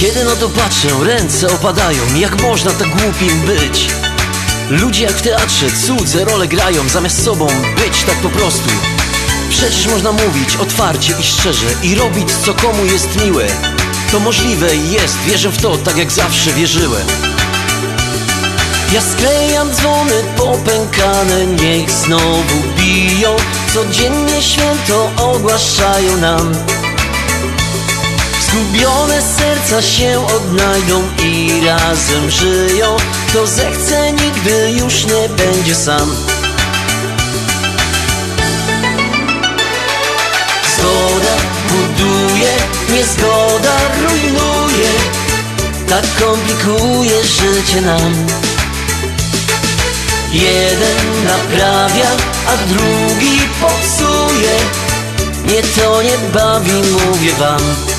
Kiedy no to patrzę, ręce opadają Jak można tak głupim być? Ludzie jak w teatrze cudze role grają Zamiast sobą być tak po prostu. Przecież można mówić otwarcie i szczerze I robić co komu jest miłe. To możliwe jest, wierzę w to tak jak zawsze wierzyłem. Ja sklejam dzwony popękane, niech znowu biją. Codziennie święto ogłaszają nam Zgubione serca się odnajdą i razem żyją. Kto zechce nigdy już nie będzie sam. Zgoda buduje, niezgoda rujnuje. Tak komplikuje życie nam. Jeden naprawia, a drugi popsuje. Mnie to nie bawi, mówię wam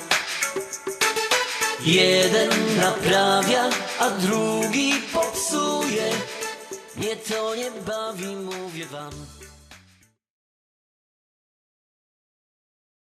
Jeden naprawia, a drugi popsuje. Mnie to nie bawi, mówię wam